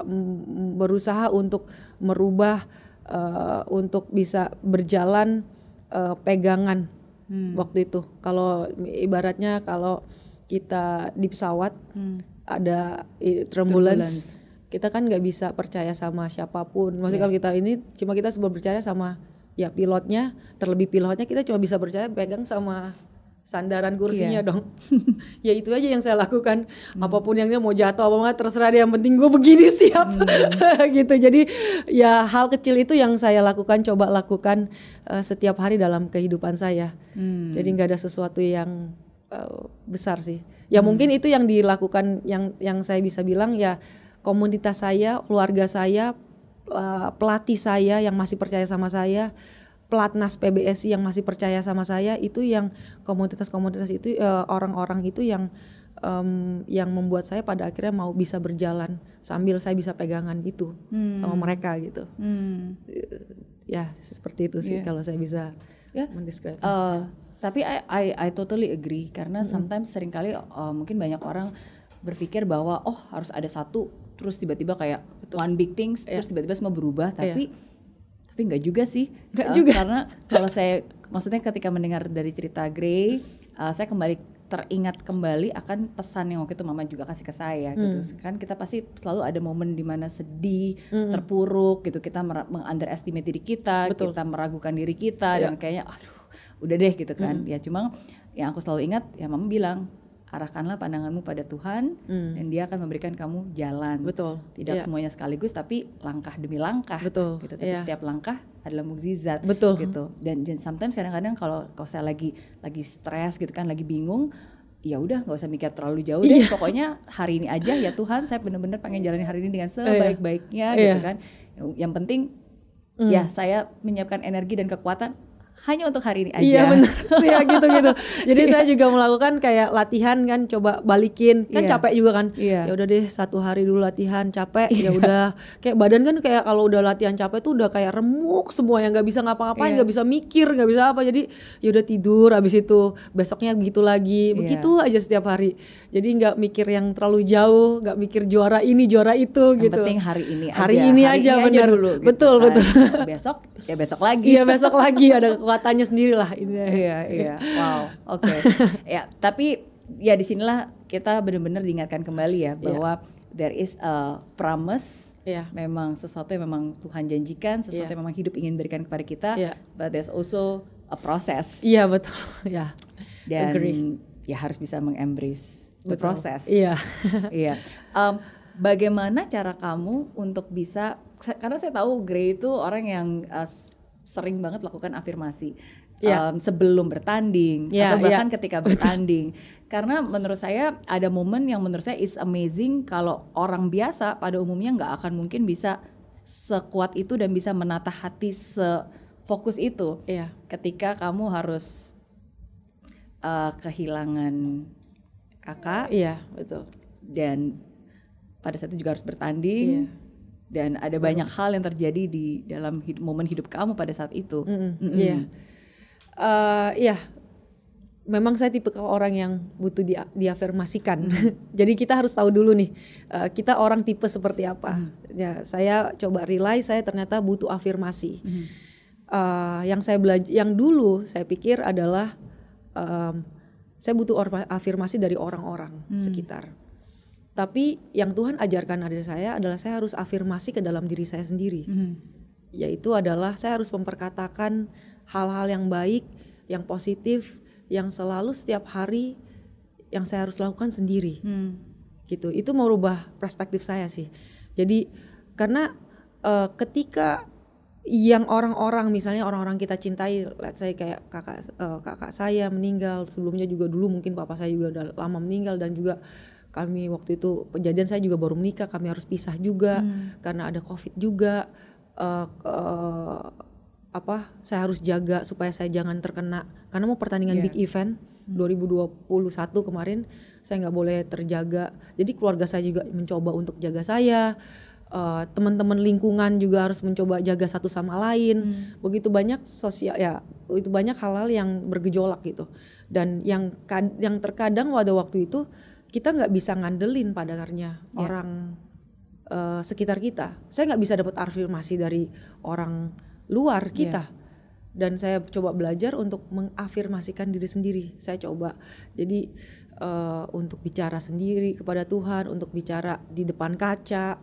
m- berusaha untuk merubah eh, untuk bisa berjalan eh, pegangan waktu itu. Kalau ibaratnya kalau kita di pesawat ada i- turbulence, kita kan nggak bisa percaya sama siapa pun. Maksudnya kalau kita ini cuma kita sebelum percaya sama ya pilotnya terlebih pilotnya kita cuma bisa percaya pegang sama sandaran kursinya dong. Ya itu aja yang saya lakukan. Apa pun yang dia mau jatuh apa enggak terserah dia. Yang penting gue begini siap. Gitu. Jadi ya hal kecil itu yang saya lakukan coba lakukan eh, setiap hari dalam kehidupan saya. Jadi nggak ada sesuatu yang eh, besar sih. Ya mungkin itu yang dilakukan yang yang saya bisa bilang ya komunitas saya keluarga saya eh, pelatih saya yang masih percaya sama saya pelatnas PBSI yang masih percaya sama saya itu yang komunitas-komunitas itu eh, orang-orang itu yang em, yang membuat saya pada akhirnya mau bisa berjalan sambil saya bisa pegangan itu sama mereka gitu. Hmm. ya seperti itu sih kalau saya bisa Ya. mendescribe Eh, tapi I, I I totally agree karena sometimes sering kali uh, mungkin banyak orang berpikir bahwa oh harus ada satu terus tiba-tiba kayak one big things terus tiba-tiba semua berubah tapi tapi nggak juga sih. Nggak Uh, juga. karena kalau saya maksudnya ketika mendengar dari cerita Grey uh, saya kembali teringat kembali akan pesan yang waktu itu mama juga kasih ke saya gitu. Kan kita pasti selalu ada momen di mana sedih terpuruk gitu. Kita mengunderestimate diri kita kita meragukan diri kita dan kayaknya aduh udah deh gitu kan. Ya cuma yang aku selalu ingat ya mama bilang arahkanlah pandanganmu pada Tuhan dan dia akan memberikan kamu jalan betul tidak Iya. semuanya sekaligus tapi langkah demi langkah Betul, gitu tapi iya. setiap langkah adalah mukjizat Betul. gitu dan, sometimes kadang-kadang kalau kalau saya lagi lagi stres gitu kan lagi bingung ya udah nggak usah mikir terlalu jauh deh Iya. pokoknya hari ini aja ya Tuhan saya benar-benar pengen jalani hari ini dengan sebaik-baiknya Iya. gitu kan yang, yang penting ya saya menyiapkan energi dan kekuatan hanya untuk hari ini aja Iya benar, ya gitu gitu. Jadi saya juga melakukan kayak latihan kan, coba balikin, kan Iya. capek juga kan. Iya. Ya udah deh satu hari dulu latihan capek, ya udah kayak badan kan kayak kalau udah latihan capek tuh udah kayak remuk semua yang nggak bisa ngapa-ngapain, Iya. nggak bisa mikir, nggak bisa apa. Jadi ya udah tidur, habis itu besoknya begitu lagi, begitu aja setiap hari. Jadi nggak mikir yang terlalu jauh, nggak mikir juara ini juara itu yang gitu. penting hari ini aja Hari ini aja, benar. dulu gitu Betul, kan. betul. besok ya besok lagi Iya besok lagi ada kekuatannya sendiri lah ini. iya iya wow oke ya tapi ya di sinilah kita benar-benar diingatkan kembali ya bahwa there is a promise Iya. memang sesuatu yang memang Tuhan janjikan sesuatu Iya. yang memang hidup ingin berikan kepada kita Iya. but there's also a process Iya betul, ya. dan Agree. ya harus bisa mengembrace the Betul. process Iya. iya. Em, bagaimana cara kamu untuk bisa karena saya tahu Grey itu orang yang uh, sering banget lakukan afirmasi Iya. em, sebelum bertanding Iya, atau bahkan iya. ketika bertanding. Karena menurut saya ada momen yang menurut saya is amazing kalau orang biasa pada umumnya nggak akan mungkin bisa sekuat itu dan bisa menata hati sefokus itu Iya. ketika kamu harus uh, kehilangan kakak Iya, betul. dan pada saat itu juga harus bertanding Iya. Dan ada banyak hal yang terjadi di dalam hidup, momen hidup kamu pada saat itu. Mm-mm, Iya. Eh, Iya. Memang saya tipe orang yang butuh dia, diafirmasikan. Jadi kita harus tahu dulu nih, eh, kita orang tipe seperti apa. Ya, saya coba realize saya ternyata butuh afirmasi. Eh, yang saya belajar, yang dulu saya pikir adalah em, saya butuh afirmasi dari orang-orang sekitar. Tapi yang Tuhan ajarkan dari saya adalah saya harus afirmasi ke dalam diri saya sendiri. Yaitu adalah saya harus memperkatakan hal-hal yang baik, yang positif, yang selalu setiap hari yang saya harus lakukan sendiri. Gitu. Itu merubah perspektif saya sih. Jadi karena eh, ketika yang orang-orang misalnya orang-orang kita cintai, let's say kayak kakak eh, kakak saya meninggal, sebelumnya juga dulu mungkin papa saya juga udah lama meninggal dan juga kami waktu itu kejadian saya juga baru menikah, kami harus pisah juga karena ada covid juga. Eh, eh, apa saya harus jaga supaya saya jangan terkena. Karena mau pertandingan big event 2021 kemarin saya nggak boleh terjaga. Jadi keluarga saya juga mencoba untuk jaga saya. Uh, teman-teman lingkungan juga harus mencoba jaga satu sama lain. Begitu banyak sosial ya itu banyak hal-hal yang bergejolak gitu. Dan yang yang terkadang pada waktu itu kita nggak bisa ngandelin pada akhirnya orang uh, sekitar kita. Saya nggak bisa dapat afirmasi dari orang luar kita. Dan saya coba belajar untuk mengafirmasikan diri sendiri. Saya coba. Jadi eh, untuk bicara sendiri kepada Tuhan untuk bicara di depan kaca.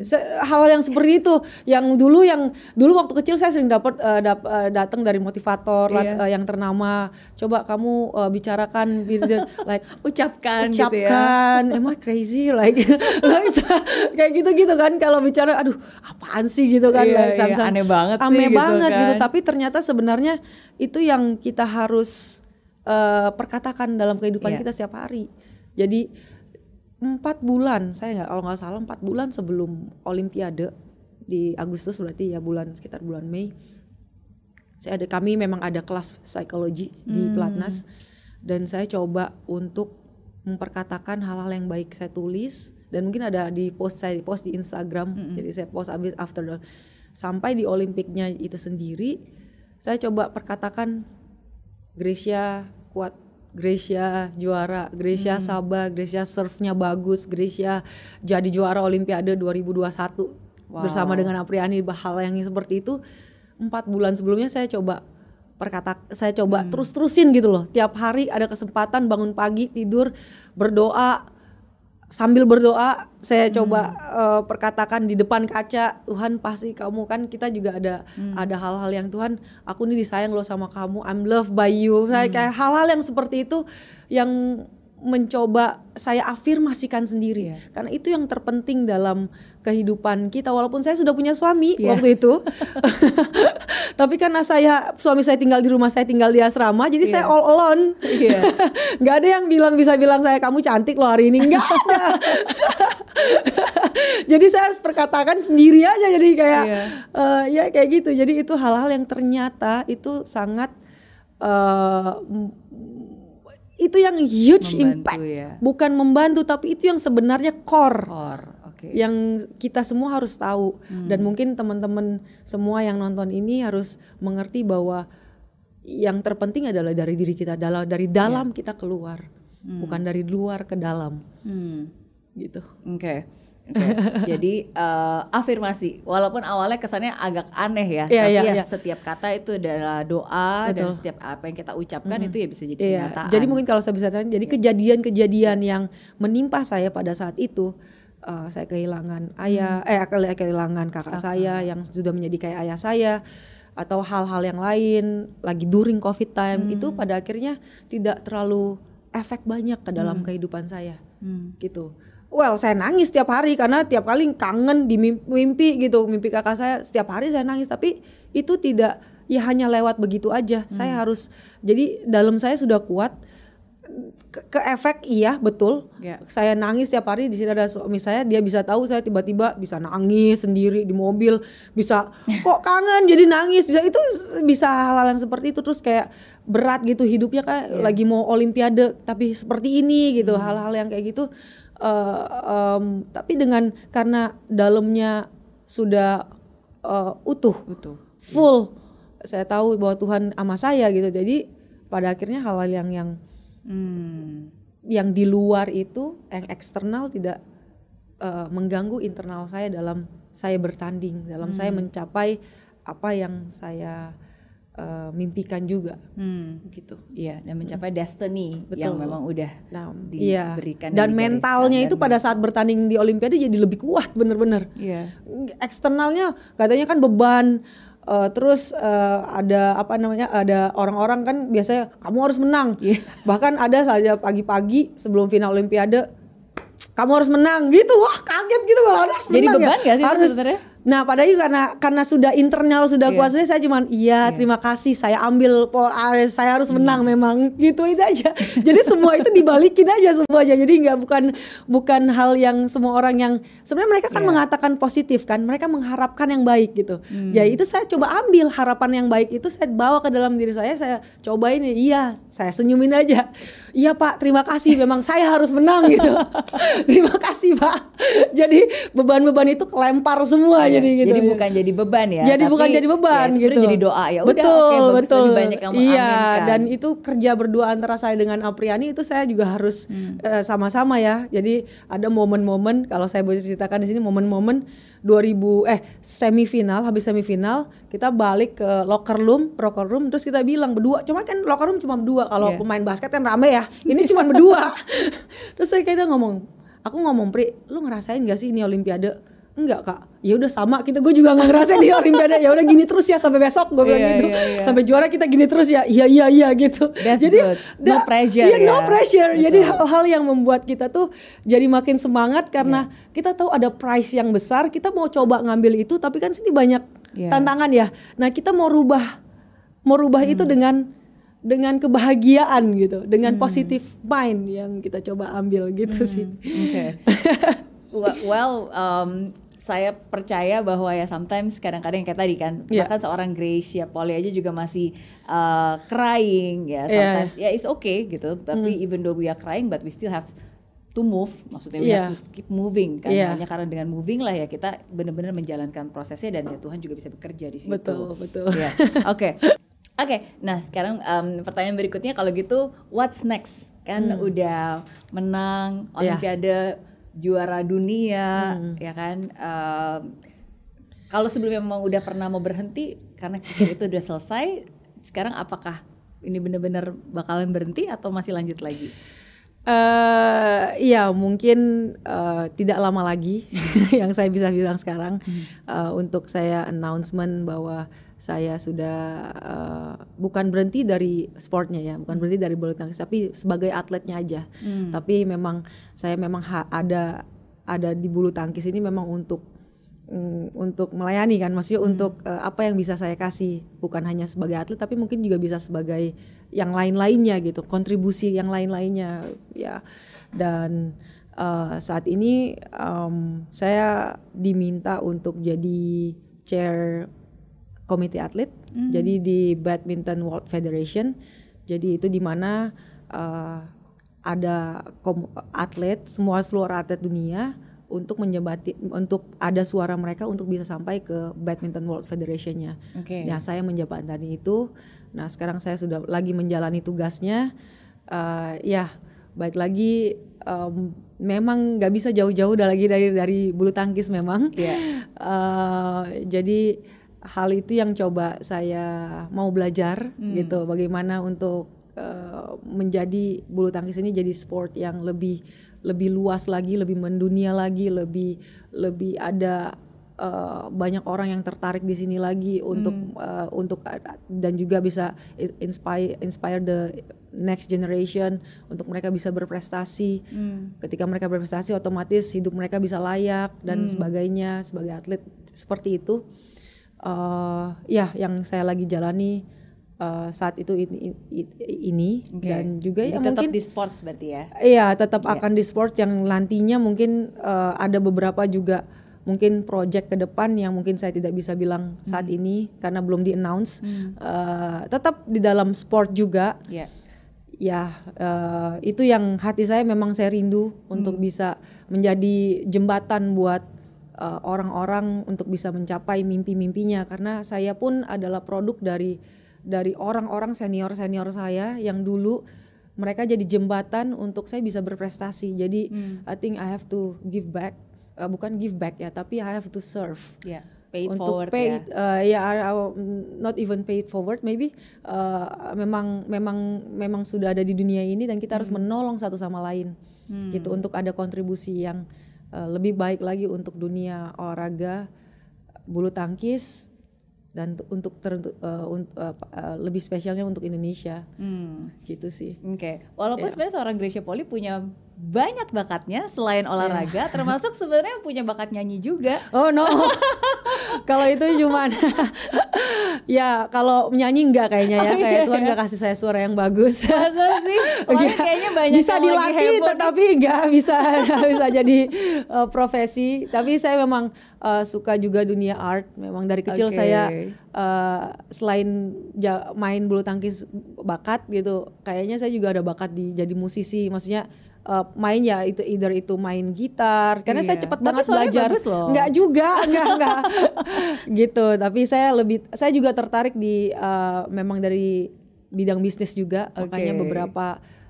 Se- hal yang seperti itu yang dulu yang dulu waktu kecil saya sering dapat eh, dap- eh, datang dari motivator lat- eh, yang ternama. Coba kamu eh, bicarakan like Ucapkan, gitu ya. ucapkan am I crazy? Like, like kayak gitu-gitu kan kalau bicara aduh apaan sih? Gitu kan Iya, like, iya, sam-sam. aneh banget sih aneh gitu banget gitu. kan. tapi ternyata sebenarnya itu yang kita harus eh, perkatakan dalam kehidupan Iya. kita setiap hari. Jadi empat bulan saya nggak kalau nggak salah empat bulan sebelum Olimpiade di Agustus berarti ya bulan sekitar bulan Mei saya ada kami memang ada kelas psikologi di Platnas dan saya coba untuk memperkatakan hal-hal yang baik saya tulis dan mungkin ada di post saya post di Instagram jadi saya post abis after the- sampai di Olimpiknya itu sendiri saya coba perkatakan Gracia kuat Gracia juara, Gracia sabar, Gracia serve-nya bagus, Gracia jadi juara Olimpiade 2021 bersama dengan Apriani hal yang seperti itu empat bulan sebelumnya saya coba perkata saya coba terus terusin gitu loh. Tiap hari ada kesempatan bangun pagi tidur berdoa sambil berdoa saya coba eh, perkatakan di depan kaca Tuhan pasti kamu. Kan kita juga ada ada hal-hal yang Tuhan aku ini disayang loh sama kamu. I'm loved by you. Saya kayak hal-hal yang seperti itu yang mencoba saya afirmasikan sendiri. Karena itu yang terpenting dalam kehidupan kita. Walaupun saya sudah punya suami waktu itu. Tapi karena saya suami saya tinggal di rumah saya tinggal di asrama jadi saya all alone. Iya. nggak ada yang bilang bisa bilang saya kamu cantik loh hari ini. Nggak ada. Jadi saya harus perkatakan sendiri aja jadi kayak Iya. eh, ya kayak gitu. Jadi itu hal-hal yang ternyata itu sangat m- itu yang huge Membantu impact ya. bukan membantu tapi itu yang sebenarnya core Or, oke. yang kita semua harus tahu Hmm. dan mungkin teman-teman semua yang nonton ini harus mengerti bahwa yang terpenting adalah dari diri kita adalah dari dalam kita keluar bukan dari luar ke dalam Hmm. gitu Oke. Jadi eh, afirmasi, walaupun awalnya kesannya agak aneh ya, Iya, tapi iya, ya iya. setiap kata itu adalah doa dan setiap apa yang kita ucapkan itu ya bisa jadi Iya, kenyataan. jadi mungkin kalau saya bisa tanya, jadi kejadian-kejadian yang menimpa saya pada saat itu, eh, saya kehilangan ayah, eh ke- kehilangan kakak saya yang sudah menjadi kayak ayah saya, atau hal-hal yang lain, lagi during covid time itu pada akhirnya tidak terlalu efek banyak ke dalam kehidupan saya, gitu. Well, saya nangis setiap hari karena tiap kali kangen di mim- mimpi gitu, mimpi kakak saya setiap hari saya nangis, tapi itu tidak ya hanya lewat begitu aja. Saya harus jadi dalam saya sudah kuat ke, ke efek iya betul. Ya. Saya nangis setiap hari di sini ada suami saya dia bisa tahu saya tiba-tiba bisa nangis sendiri di mobil, bisa kok kangen jadi nangis, bisa itu bisa hal-hal yang seperti itu. Terus kayak berat gitu hidupnya kayak lagi mau olimpiade tapi seperti ini gitu, hal-hal yang kayak gitu eh, em, tapi dengan karena dalamnya sudah eh, utuh Betul. full saya tahu bahwa Tuhan sama saya gitu jadi pada akhirnya hal-hal yang yang Hmm. yang di luar itu yang eksternal tidak eh, mengganggu internal saya dalam saya bertanding dalam saya mencapai apa yang saya eh, mimpikan juga Hmm. gitu Iya, dan mencapai destiny yang Betul. memang udah nah iya diberikan dan digariskan mentalnya itu dan- pada saat bertanding di Olimpiade jadi lebih kuat bener-bener Iya. eksternalnya katanya kan beban eh, terus eh, ada apa namanya ada orang-orang kan biasanya kamu harus menang Iya. bahkan ada saja pagi-pagi sebelum final olimpiade kamu harus menang gitu wah kaget gitu kalau harus Jadi menang beban ya. nggak sih harus sebenarnya? Nah, padahal karena karena sudah internal sudah Iya. kuasanya saya cuman iya terima kasih saya ambil ah, saya harus Hmm. menang memang gitu itu aja. Jadi semua itu dibalikin aja semuanya. Jadi nggak bukan bukan hal yang semua orang yang sebenarnya mereka kan Iya. mengatakan positif kan. Mereka mengharapkan yang baik gitu. Hmm. Jadi itu saya coba ambil harapan yang baik itu saya bawa ke dalam diri saya. Saya cobain iya, saya senyumin aja. Iya Pak, terima kasih. Memang saya harus menang gitu. terima kasih Pak. Jadi beban-beban itu kelempar semua Iya, jadi gitu. Jadi bukan jadi beban ya. Jadi tapi bukan jadi beban ya, itu gitu. jadi doa ya. Udah betul, bagus betul. lebih banyak yang Iya, dan itu kerja berdua antara saya dengan Apriani itu saya juga harus Hmm. eh, sama-sama ya. Jadi ada momen-momen kalau saya boleh ceritakan di sini momen-momen 2000 eh semifinal habis semifinal kita balik ke locker room locker room terus kita bilang berdua cuma kan locker room cuma berdua kalau Iya. pemain basket kan rame ya ini cuma berdua terus saya kita ngomong aku ngomong Pri lu ngerasain gak sih ini olimpiade enggak kak ya udah sama kita gue juga nggak ngerasain di olimpiade ya udah gini terus ya sampai besok gue bilang Iya, gitu iya, iya. sampai juara kita gini terus ya iya iya iya gitu That's jadi good. No da- pressure no ya. pressure jadi Betul. hal-hal yang membuat kita tuh jadi makin semangat karena Iya. kita tahu ada prize yang besar kita mau coba ngambil itu tapi kan sini banyak Iya. tantangan ya nah kita mau rubah mau rubah itu Hmm. dengan dengan kebahagiaan gitu dengan Hmm. positive mind yang kita coba ambil gitu sih Oke. Wa- well, um, saya percaya bahwa ya sometimes kadang-kadang yang kayak tadi kan, Iya. bahkan seorang Gracia Polly aja juga masih uh, crying ya Iya. sometimes. Ya it's okay gitu, tapi even though we are crying but we still have to move, maksudnya we Iya. have to keep moving kan. Iya. Hanya karena dengan moving lah ya kita benar-benar menjalankan prosesnya dan ya Tuhan juga bisa bekerja di situ. betul betul Iya. Oke. Oke, nah sekarang em, pertanyaan berikutnya kalau gitu what's next? Kan udah menang Hmm. Iya. Juara dunia Hmm. ya kan. Em, kalau sebelumnya memang udah pernah mau berhenti karena pikir itu udah selesai, sekarang apakah ini benar-benar bakalan berhenti atau masih lanjut lagi? eh iya mungkin eh, tidak lama lagi yang saya bisa bilang sekarang eh, untuk saya announcement bahwa saya sudah eh, bukan berhenti dari sportnya ya bukan berhenti dari bulu tangkis tapi sebagai atletnya aja. Tapi memang saya memang ada ada di bulu tangkis ini memang untuk mm, untuk melayani kan maksudnya untuk eh, apa yang bisa saya kasih. Bukan hanya sebagai atlet tapi mungkin juga bisa sebagai yang lain-lainnya gitu kontribusi yang lain-lainnya ya. Dan eh, saat ini em, saya diminta untuk jadi chair komite atlet jadi di badminton world federation jadi itu di mana eh, ada kom- atlet semua seluruh atlet dunia untuk menjembati untuk ada suara mereka untuk bisa sampai ke badminton world federation-nya. Oke. Nah, saya menjembatani itu. Nah, sekarang saya sudah lagi menjalani tugasnya. Eh, ya, baik lagi em, memang nggak bisa jauh-jauh lagi dari dari bulu tangkis memang. Iya. Eh, jadi hal itu yang coba saya mau belajar gitu, bagaimana untuk eh, menjadi bulu tangkis ini jadi sport yang lebih lebih luas lagi, lebih mendunia lagi, lebih lebih ada eh, banyak orang yang tertarik di sini lagi untuk eh, untuk dan juga bisa inspire inspire the next generation untuk mereka bisa berprestasi. Ketika mereka berprestasi otomatis hidup mereka bisa layak dan sebagainya sebagai atlet seperti itu. Eh, ya yang saya lagi jalani eh, saat itu ini, ini- Oke. dan juga Jadi ya tetap mungkin di sports berarti ya. Iya, tetap akan di sports yang nantinya mungkin eh, ada beberapa juga mungkin project ke depan yang mungkin saya tidak bisa bilang saat ini karena belum di announce. Eh, tetap di dalam sport juga. Iya. Ya, eh, itu yang hati saya memang saya rindu untuk bisa menjadi jembatan buat eh, orang-orang untuk bisa mencapai mimpi-mimpinya karena saya pun adalah produk dari dari orang-orang senior-senior saya yang dulu mereka jadi jembatan untuk saya bisa berprestasi. Jadi I think I have to give back, Eh, bukan give back ya, tapi I have to serve Iya. Pay it untuk forward pay ya. uh, ya I- not even pay it forward maybe uh, memang memang memang sudah ada di dunia ini dan kita harus Hmm. menolong satu sama lain gitu untuk ada kontribusi yang uh, lebih baik lagi untuk dunia olahraga bulu tangkis dan untuk ter- uh, un- uh, uh, lebih spesialnya untuk Indonesia Hmm. gitu sih Oke, walaupun Iya. sebenarnya seorang Gracia Poli punya banyak bakatnya selain olahraga, termasuk sebenarnya punya bakat nyanyi juga. Oh no, kalau itu cuman ya kalau menyanyi enggak kayaknya ya, Oh, kayak iya, Tuhan iya. kasih saya suara yang bagus. Masa sih? Ya, kayaknya banyak bisa yang lagi dilatih nih. tetapi nggak bisa bisa jadi uh, profesi tapi saya memang uh, suka juga dunia art memang dari kecil Oke. saya uh, selain ja- main bulu tangkis bakat gitu kayaknya saya juga ada bakat di jadi musisi maksudnya uh, main ya itu either itu main gitar karena saya Iya. cepat Tapi banget belajar loh. nggak juga nggak nggak gitu tapi saya lebih saya juga tertarik di uh, memang dari bidang bisnis juga makanya Oke. beberapa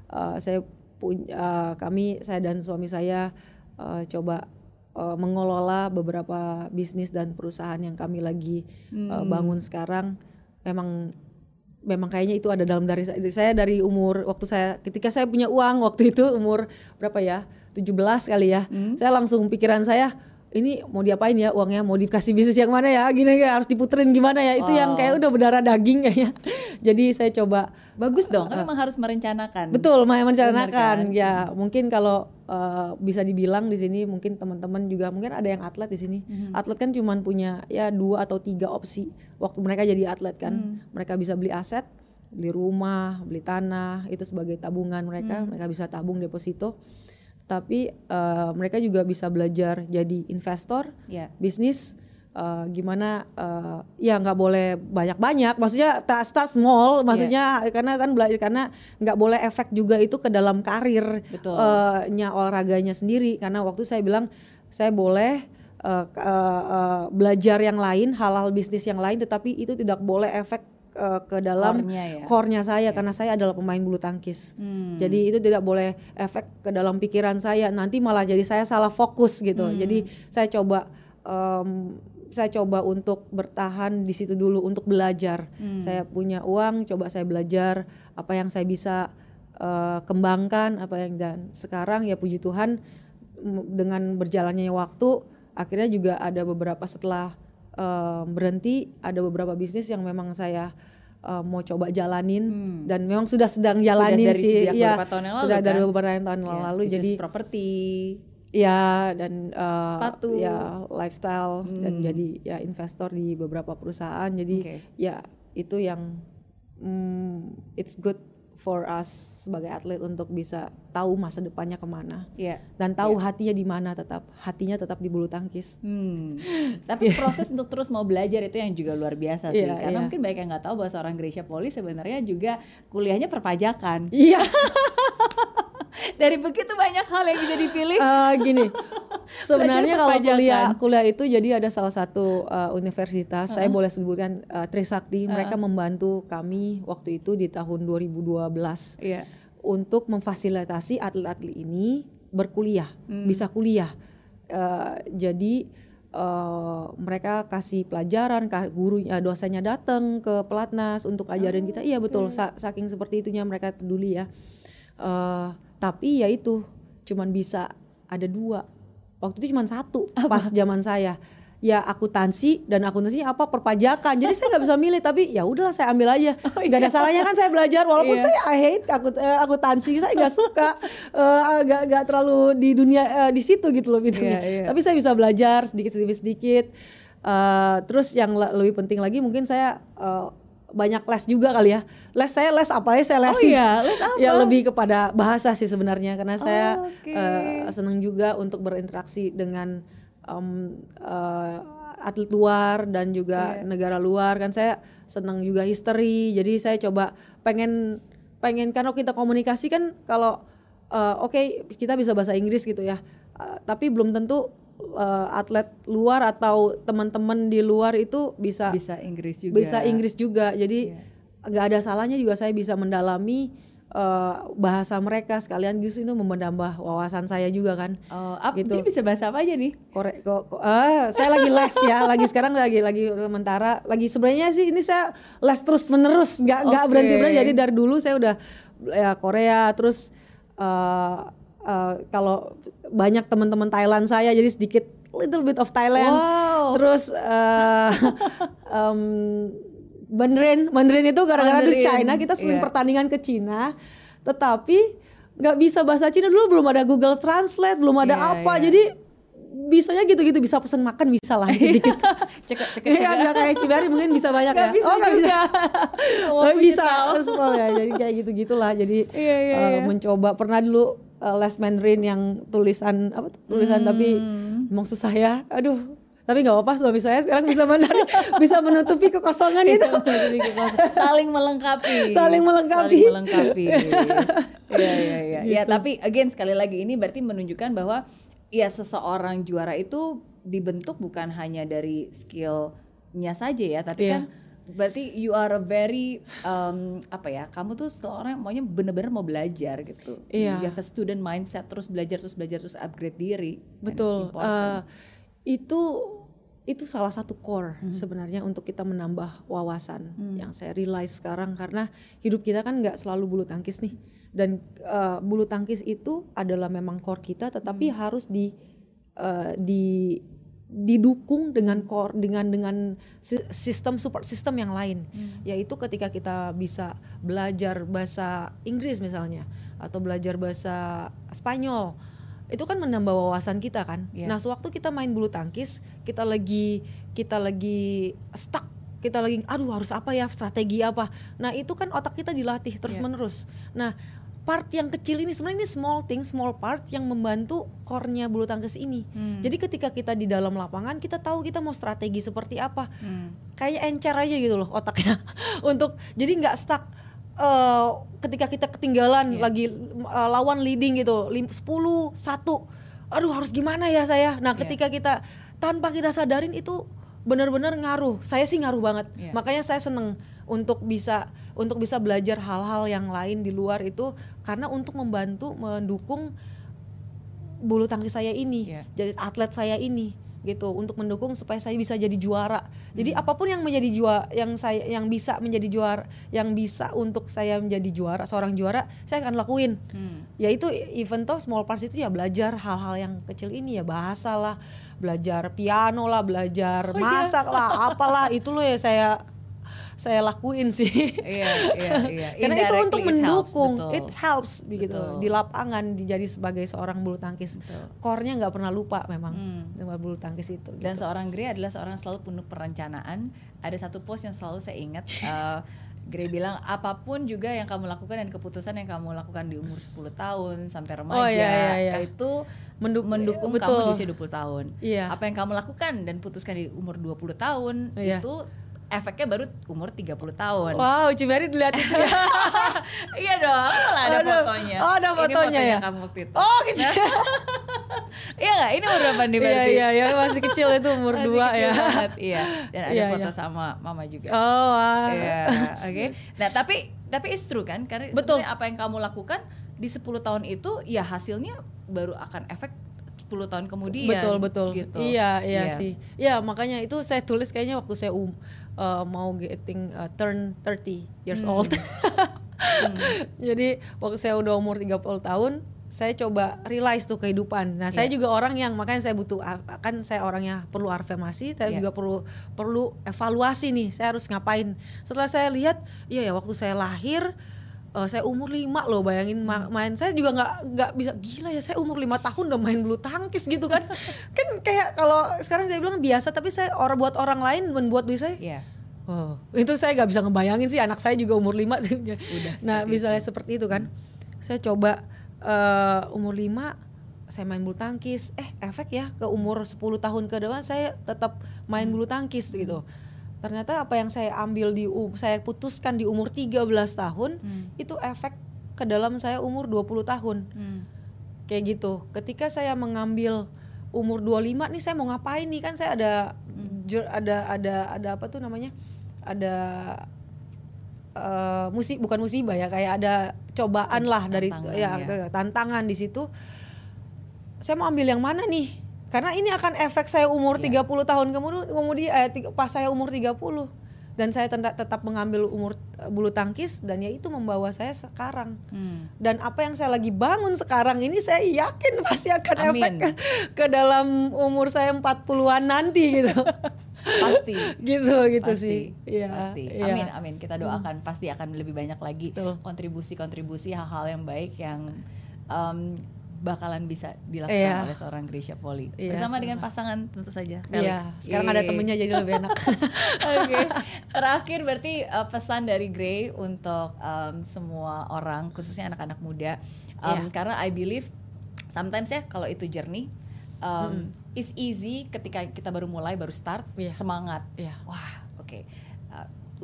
uh, saya punya uh, kami saya dan suami saya uh, coba uh, mengelola beberapa bisnis dan perusahaan yang kami lagi uh, bangun sekarang memang memang kayaknya itu ada dalam dari saya saya dari umur waktu saya ketika saya punya uang waktu itu umur berapa ya? 17 kali ya. Saya langsung pikiran saya ini mau diapain ya uangnya mau dikasih bisnis yang mana ya gini ya harus diputerin gimana ya itu yang kayak udah berdarah daging kayaknya jadi saya coba Bagus dong, kan memang harus merencanakan. Betul, merencanakan. kan? Ya, mungkin kalau uh, bisa dibilang di sini mungkin teman-teman juga mungkin ada yang atlet di sini. Atlet kan cuman punya ya dua atau tiga opsi waktu mereka jadi atlet kan. Mereka bisa beli aset, beli rumah, beli tanah, itu sebagai tabungan mereka. Mereka bisa tabung deposito. Tapi uh, mereka juga bisa belajar jadi investor, Ya. bisnis eh, gimana eh, ya nggak boleh banyak-banyak maksudnya ta- start small maksudnya karena kan belajar karena nggak boleh efek juga itu ke dalam karir Betul. eh, nya olahraganya sendiri karena waktu saya bilang saya boleh eh, k- eh, eh, belajar yang lain hal-hal bisnis yang lain tetapi itu tidak boleh efek eh, ke dalam Core-nya ya. core-nya saya karena saya adalah pemain bulu tangkis Hmm. jadi itu tidak boleh efek ke dalam pikiran saya nanti malah jadi saya salah fokus gitu Hmm. jadi saya coba em, saya coba untuk bertahan di situ dulu untuk belajar Hmm. saya punya uang coba saya belajar apa yang saya bisa eh, kembangkan apa yang dan sekarang ya puji Tuhan dengan berjalannya waktu akhirnya juga ada beberapa setelah em, berhenti ada beberapa bisnis yang memang saya eh, mau coba jalanin dan memang sudah sedang jalanin Hmm. dari sih Iya, beberapa tahun yang lalu, sudah dari kan? beberapa tahun Ya, lalu bisnis jadi properti. ya dan eh, Sepatu. ya lifestyle dan jadi ya investor di beberapa perusahaan jadi Oke. ya itu yang mm, it's good for us sebagai atlet untuk bisa tahu masa depannya ke mana Iya. dan tahu hatinya di mana tetap hatinya tetap di bulu tangkis Hmm. Tapi proses untuk terus mau belajar itu yang juga luar biasa sih. Iya, Karena iya. mungkin banyak yang nggak tahu bahwa seorang Gracia Poli sebenarnya juga kuliahnya perpajakan. iya Dari begitu banyak hal yang bisa dipilih. Eh, gini. Sebenarnya kalau kuliah kuliah itu jadi ada salah satu uh, universitas. Saya boleh sebutkan uh, Trisakti. Mereka membantu kami waktu itu di tahun 2012 Iya. untuk memfasilitasi atlet-atlet ini berkuliah bisa kuliah. Eh, jadi eh, mereka kasih pelajaran gurunya dosennya datang ke pelatnas untuk ajarin kita. Iya betul. Sa- saking seperti itunya mereka peduli ya. Eh, tapi ya itu cuman bisa ada dua. Waktu itu cuman satu pas zaman saya. Ya akuntansi dan akuntansinya apa? Perpajakan. Jadi saya nggak bisa milih tapi ya udahlah saya ambil aja. Nggak ada salahnya kan saya belajar. Walaupun Iya. saya I hate akut, eh, akuntansi. Saya nggak suka eh, nggak nggak terlalu di dunia eh, di situ gitu loh bidangnya Iya, iya. tapi saya bisa belajar sedikit sedikit sedikit. Eh, terus yang le- lebih penting lagi mungkin saya eh, banyak les juga kali ya les saya les apa ya saya les Oh iya, les apa? ya lebih kepada bahasa sih sebenarnya karena saya oke. eh, senang juga untuk berinteraksi dengan em, eh, atlet luar dan juga Iya. negara luar kan saya senang juga history jadi saya coba pengen pengen karena kita komunikasi kan kalau eh, oke kita bisa bahasa Inggris gitu ya eh, tapi belum tentu eh, atlet luar atau teman-teman di luar itu bisa Bisa Inggris juga. bisa Inggris juga. Jadi nggak ada salahnya juga saya bisa mendalami eh, bahasa mereka. Sekalian justru itu menambah wawasan saya juga kan. Oh, ap, Gitu. jadi bisa bahasa apa aja nih? korek kok kok- ah, saya lagi les ya. Lagi sekarang lagi lagi sementara. Lagi sebenarnya sih ini saya les terus menerus nggak nggak Oke. berhenti berhenti jadi dari dulu saya udah ya Korea. Terus eh, kalau banyak teman-teman Thailand saya jadi sedikit little bit of Thailand. Wow. terus eh, em, Mandarin. Mandarin itu gara-gara di China kita sering iya. pertandingan ke Cina tetapi nggak bisa bahasa Cina dulu belum ada Google Translate belum ada Iya, apa. iya. jadi bisanya gitu-gitu bisa pesan makan bisa lah dikit cekek cekek Iya cekek. nggak kayak Cibari mungkin bisa banyak ya. bisa oh nggak bisa. Bisa semua ya jadi kayak gitu gitulah jadi Iya, iya, eh, iya. mencoba. Pernah dulu eh, les Mandarin yang tulisan apa tuh, tulisan tapi Hmm. emang susah ya aduh tapi nggak apa-apa suami saya sekarang bisa Mandarin bisa menutupi kekosongan itu Jadi gitu. saling melengkapi Saling melengkapi. saling melengkapi iya iya iya ya tapi again sekali lagi ini berarti menunjukkan bahwa ya seseorang juara itu dibentuk bukan hanya dari skillnya saja ya tapi Iya. kan berarti you are a very um, apa ya kamu tuh seorang yang maunya bener-bener mau belajar gitu Iya. you have a student mindset terus belajar terus belajar terus upgrade diri Betul. eh, itu itu salah satu core Mhm. sebenarnya untuk kita menambah wawasan Hmm. yang saya realize sekarang karena hidup kita kan nggak selalu bulu tangkis nih dan eh, bulu tangkis itu adalah memang core kita tetapi Hmm. harus di eh, di didukung dengan core dengan dengan si- sistem support sistem yang lain Hmm. yaitu ketika kita bisa belajar bahasa Inggris misalnya atau belajar bahasa Spanyol itu kan menambah wawasan kita kan. Iya. Nah, sewaktu kita main bulu tangkis, kita lagi kita lagi stuck, kita lagi aduh harus apa ya, strategi apa. Nah, itu kan otak kita dilatih terus-menerus. Nah, part yang kecil ini sebenarnya ini small thing, small part yang membantu core-nya bulu tangkis ini. Jadi ketika kita di dalam lapangan, kita tahu kita mau strategi seperti apa. Hmm. Kayak encer aja gitu loh otaknya. Untuk jadi nggak stuck eh, ketika kita ketinggalan lagi eh, lawan leading gitu lim- 10 1 aduh harus gimana ya saya nah Iya. ketika kita tanpa kita sadarin itu benar-benar ngaruh saya sih ngaruh banget Iya. makanya saya seneng untuk bisa untuk bisa belajar hal-hal yang lain di luar itu karena untuk membantu mendukung bulu tangkis saya ini Iya. jadi atlet saya ini gitu untuk mendukung supaya saya bisa jadi juara. Jadi Hmm. apa pun yang menjadi juara yang saya yang bisa menjadi juara yang bisa untuk saya menjadi juara seorang juara saya akan lakuin. Hmm. Yaitu event toh small parts itu ya belajar hal-hal yang kecil ini ya bahasa lah, belajar piano lah, belajar Oh, iya. masak lah, apalah itu loh ya saya saya lakuin sih. Iya, iya, iya. Karena itu untuk it helps, mendukung, betul. it helps gitu Betul. di lapangan dijadi sebagai seorang bulu tangkis. Core-nya nggak pernah lupa memang Hmm. dengan bulu tangkis itu. Dan gitu. seorang Grey adalah seorang yang selalu penuh perencanaan. Ada satu post yang selalu saya ingat. eh, Grey bilang apa pun juga yang kamu lakukan dan keputusan yang kamu lakukan di umur 10 tahun sampai remaja Oh, iya, iya, iya. itu Mendu- mendukung betul. kamu di usia 20 tahun. Iya. Apa yang kamu lakukan dan putuskan di umur 20 tahun Iya. itu efeknya baru umur 30 tahun. Wow, Cibari dilihat itu ya. iya dong, malah ada Aduh. fotonya. Oh, ada Ini fotonya ya? kamu waktu itu. Oh, gitu. Iya nggak? Ini umur berapa nih Iya, berarti? iya, ya masih kecil itu umur Masih dua kecil ya. banget, iya. Dan ada Iya, foto iya. sama mama juga. Oh, wah. Iya, oke. Nah, tapi tapi it's true kan? Karena Betul. sebenarnya apa yang kamu lakukan di 10 tahun itu ya hasilnya baru akan efek 10 tahun kemudian. betul betul Gitu. iya iya Iya. sih ya makanya itu saya tulis kayaknya waktu saya um, uh, mau getting uh, turn 30 years Hmm. old jadi waktu saya udah umur 30 tahun saya coba realize tuh kehidupan nah saya Iya. juga orang yang makanya saya butuh kan saya orangnya perlu afirmasi saya Iya. juga perlu perlu evaluasi nih saya harus ngapain setelah saya lihat iya ya waktu saya lahir eh, saya umur lima loh bayangin ma- Hmm. main. Saya juga nggak nggak bisa gila ya saya umur lima tahun udah main bulu tangkis gitu kan. Kan kayak kalau sekarang saya bilang biasa tapi saya orang buat orang lain membuat diri saya Iya. oh itu saya nggak bisa ngebayangin sih anak saya juga umur lima. Nah seperti misalnya seperti itu kan. Saya coba eh, umur lima saya main bulu tangkis. Eh efek ya ke umur 10 tahun ke depan saya tetap main bulu tangkis gitu ternyata apa yang saya ambil di saya putuskan di umur 13 tahun Hmm. itu efek ke dalam saya umur 20 tahun. Hmm. kayak gitu. Ketika saya mengambil umur 25 nih saya mau ngapain nih? Kan saya ada jur- ada ada ada apa tuh namanya? Ada eh musik bukan musibah ya kayak ada cobaan lah dari ya, ya. tantangan di situ. Saya mau ambil yang mana nih karena ini akan efek saya umur Iya. 30 tahun kemudian kemudian eh, pas saya umur 30 dan saya tetap tetap mengambil umur eh, bulu tangkis dan ya itu membawa saya sekarang Hmm. dan apa yang saya lagi bangun sekarang ini saya yakin pasti akan Amin. efek ke, ke dalam umur saya 40-an nanti gitu. Pasti. gitu gitu pasti, sih. Iya. pasti. iya. Amin, amin. Kita doakan pasti akan lebih banyak lagi kontribusi-kontribusi hal-hal yang baik yang um, bakalan bisa dilakukan Iya. oleh seorang Gracia Poli Iya, bersama dengan pasangan tentu saja Iya, Felix. sekarang ada temennya jadi lebih enak. Oke, terakhir berarti uh, pesan dari Gray untuk um, semua orang, khususnya anak-anak muda, um, Iya. karena I believe sometimes ya kalau itu journey, um, it's easy ketika kita baru mulai, baru start, Iya. semangat, Iya. wah, oke, Uh,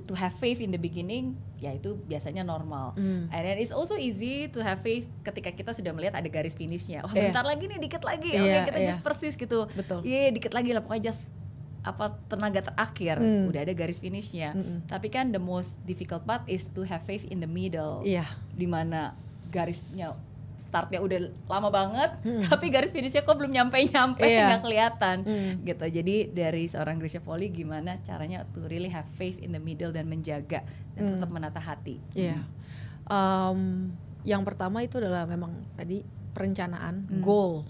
to have faith in the beginning, ya itu biasanya normal. Hmm. And then it's also easy to have faith ketika kita sudah melihat ada garis finishnya. Wah, Iya. bentar lagi nih, dikit lagi, oke Iya, kita iya. just persis gitu. Betul. Iya, dikit lagi lah pokoknya just apa tenaga terakhir Hmm. udah ada garis finishnya. Mm-mm. Tapi kan the most difficult part is to have faith in the middle. Iya. Di mana garisnya startnya udah lama banget, Hmm. tapi garis finishnya kok belum nyampe-nyampe Iya. nggak kelihatan. Hmm. Gitu. Jadi dari seorang Gracia Poli gimana caranya to really have faith in the middle dan menjaga dan Hmm. tetap menata hati. Iya. Em, yang pertama itu adalah memang tadi perencanaan, Hmm. goal.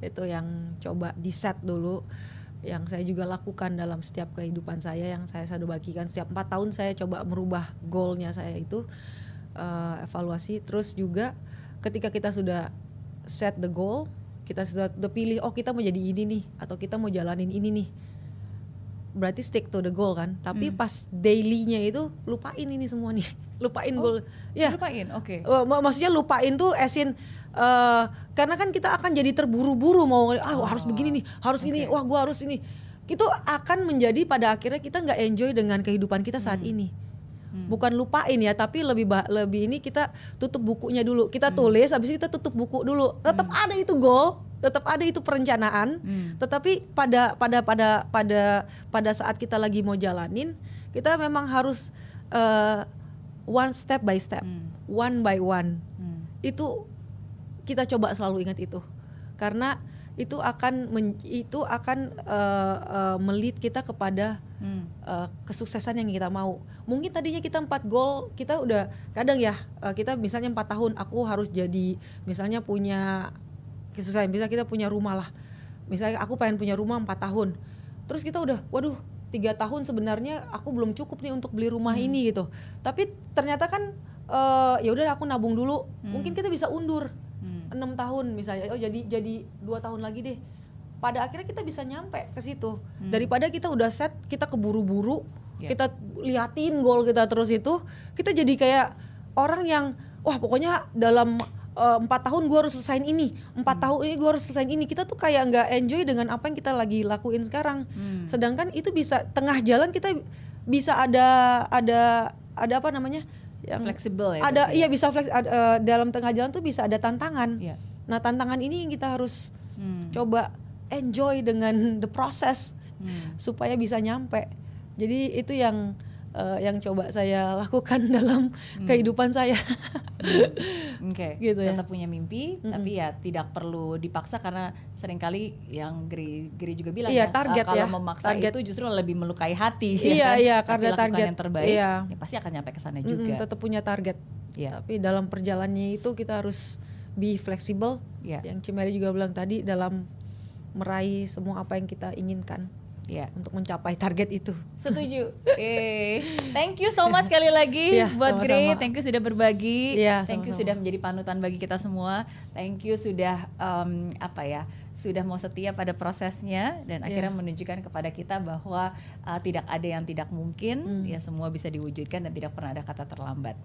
Itu yang coba di set dulu yang saya juga lakukan dalam setiap kehidupan saya yang saya selalu bagikan setiap empat tahun saya coba merubah goalnya saya itu eh, evaluasi terus juga ketika kita sudah set the goal kita sudah udah pilih oh kita mau jadi ini nih atau kita mau jalanin ini nih berarti stick to the goal kan? Tapi pas dailynya itu lupain ini semua nih. Lupain Oh, goal. Ya. Lupain, oke. Eh, mak- maksudnya lupain tuh esin eh karena kan kita akan jadi terburu-buru mau ah harus begini nih harus ini Oh, oke. wah gua harus ini. Itu akan menjadi pada akhirnya kita nggak enjoy dengan kehidupan kita saat Hmm. ini bukan lupain ya tapi lebih lebih ini kita tutup bukunya dulu Hmm. kita tulis habis itu kita tutup buku dulu tetap ada itu goal tetap ada itu perencanaan Hmm. tetapi pada pada pada pada pada saat kita lagi mau jalanin kita memang harus eh, one step by step Hmm. one by one Hmm. itu kita coba selalu ingat itu karena itu akan men- itu akan eh, eh, melit kita kepada Hmm. eh, kesuksesan yang kita mau. Mungkin tadinya kita empat goal kita udah kadang ya eh, kita misalnya empat tahun aku harus jadi misalnya punya kesuksesan bisa kita punya rumah lah. Misalnya aku pengen punya rumah empat tahun. Terus kita udah waduh tiga tahun sebenarnya aku belum cukup nih untuk beli rumah ini gitu. Tapi ternyata kan eh, ya udah aku nabung dulu. Mungkin kita bisa undur. Hmm. Enam tahun misalnya. Oh jadi jadi dua tahun lagi deh. Pada akhirnya kita bisa nyampe ke situ. Daripada kita udah set kita keburu-buru Ya. kita liatin goal kita terus itu kita jadi kayak orang yang wah pokoknya dalam eh, empat tahun gue harus selesain ini. Empat tahun ini gue harus selesain ini. Kita tuh kayak nggak enjoy dengan apa yang kita lagi lakuin sekarang. Hmm. sedangkan itu bisa tengah jalan kita bisa ada ada ada apa namanya yang Fleksibel ya. ada iya ya? bisa flex ad- eh, dalam tengah jalan tuh bisa ada tantangan Iya. nah tantangan ini yang kita harus Hmm. coba enjoy dengan the process Hmm. supaya bisa nyampe jadi itu yang eh, yang coba saya lakukan dalam kehidupan saya Oke, Gitu ya. tetap punya mimpi, tapi ya tidak perlu dipaksa karena sering kali yang Gri, Gri juga bilang Iya, ya, target uh, kalau ya, memaksa target. itu justru lebih melukai hati. Iya, ya kan? iya, Tapi karena lakukan target. yang terbaik, Iya. ya pasti akan nyampe ke sana juga. tetap punya target Iya. tapi dalam perjalanannya itu kita harus be flexible Iya. yang Cimeri juga bilang tadi dalam meraih semua apa yang kita inginkan Iya. untuk mencapai target itu Setuju. Eh, thank you so much sekali lagi Iya, buat sama-sama. Gray. Thank you sudah berbagi. Iya, thank you sama-sama. sudah menjadi panutan bagi kita semua. Thank you sudah um, apa ya? Sudah mau setia pada prosesnya dan akhirnya Iya. menunjukkan kepada kita bahwa uh, tidak ada yang tidak mungkin. Hmm. Ya semua bisa diwujudkan dan tidak pernah ada kata terlambat.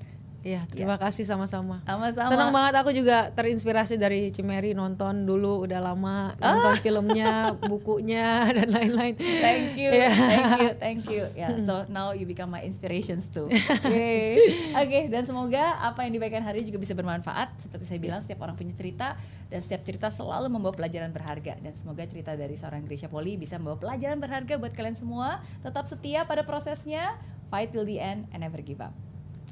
Iya, terima kasih sama-sama. Sama-sama. Senang banget aku juga terinspirasi dari Cimeri nonton dulu udah lama nonton filmnya, bukunya dan lain-lain. Thank you, Iya. thank you, thank you. Ya, so now you become my inspirations too. Oke, dan semoga apa yang diberikan hari ini juga bisa bermanfaat. Seperti saya bilang, setiap orang punya cerita dan setiap cerita selalu membawa pelajaran berharga. Dan semoga cerita dari seorang Grisha Poli bisa membawa pelajaran berharga buat kalian semua. Tetap setia pada prosesnya, fight till the end and never give up.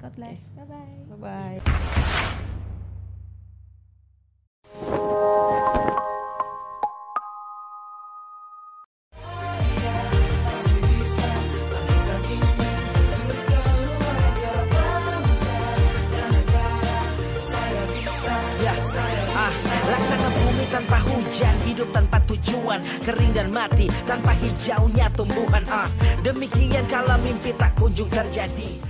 God bless. Bye bye. Bye bye. Laksana bumi tanpa hujan, hidup tanpa tujuan, kering dan mati tanpa hijaunya tumbuhan. Ah, demikian kalau mimpi tak kunjung terjadi.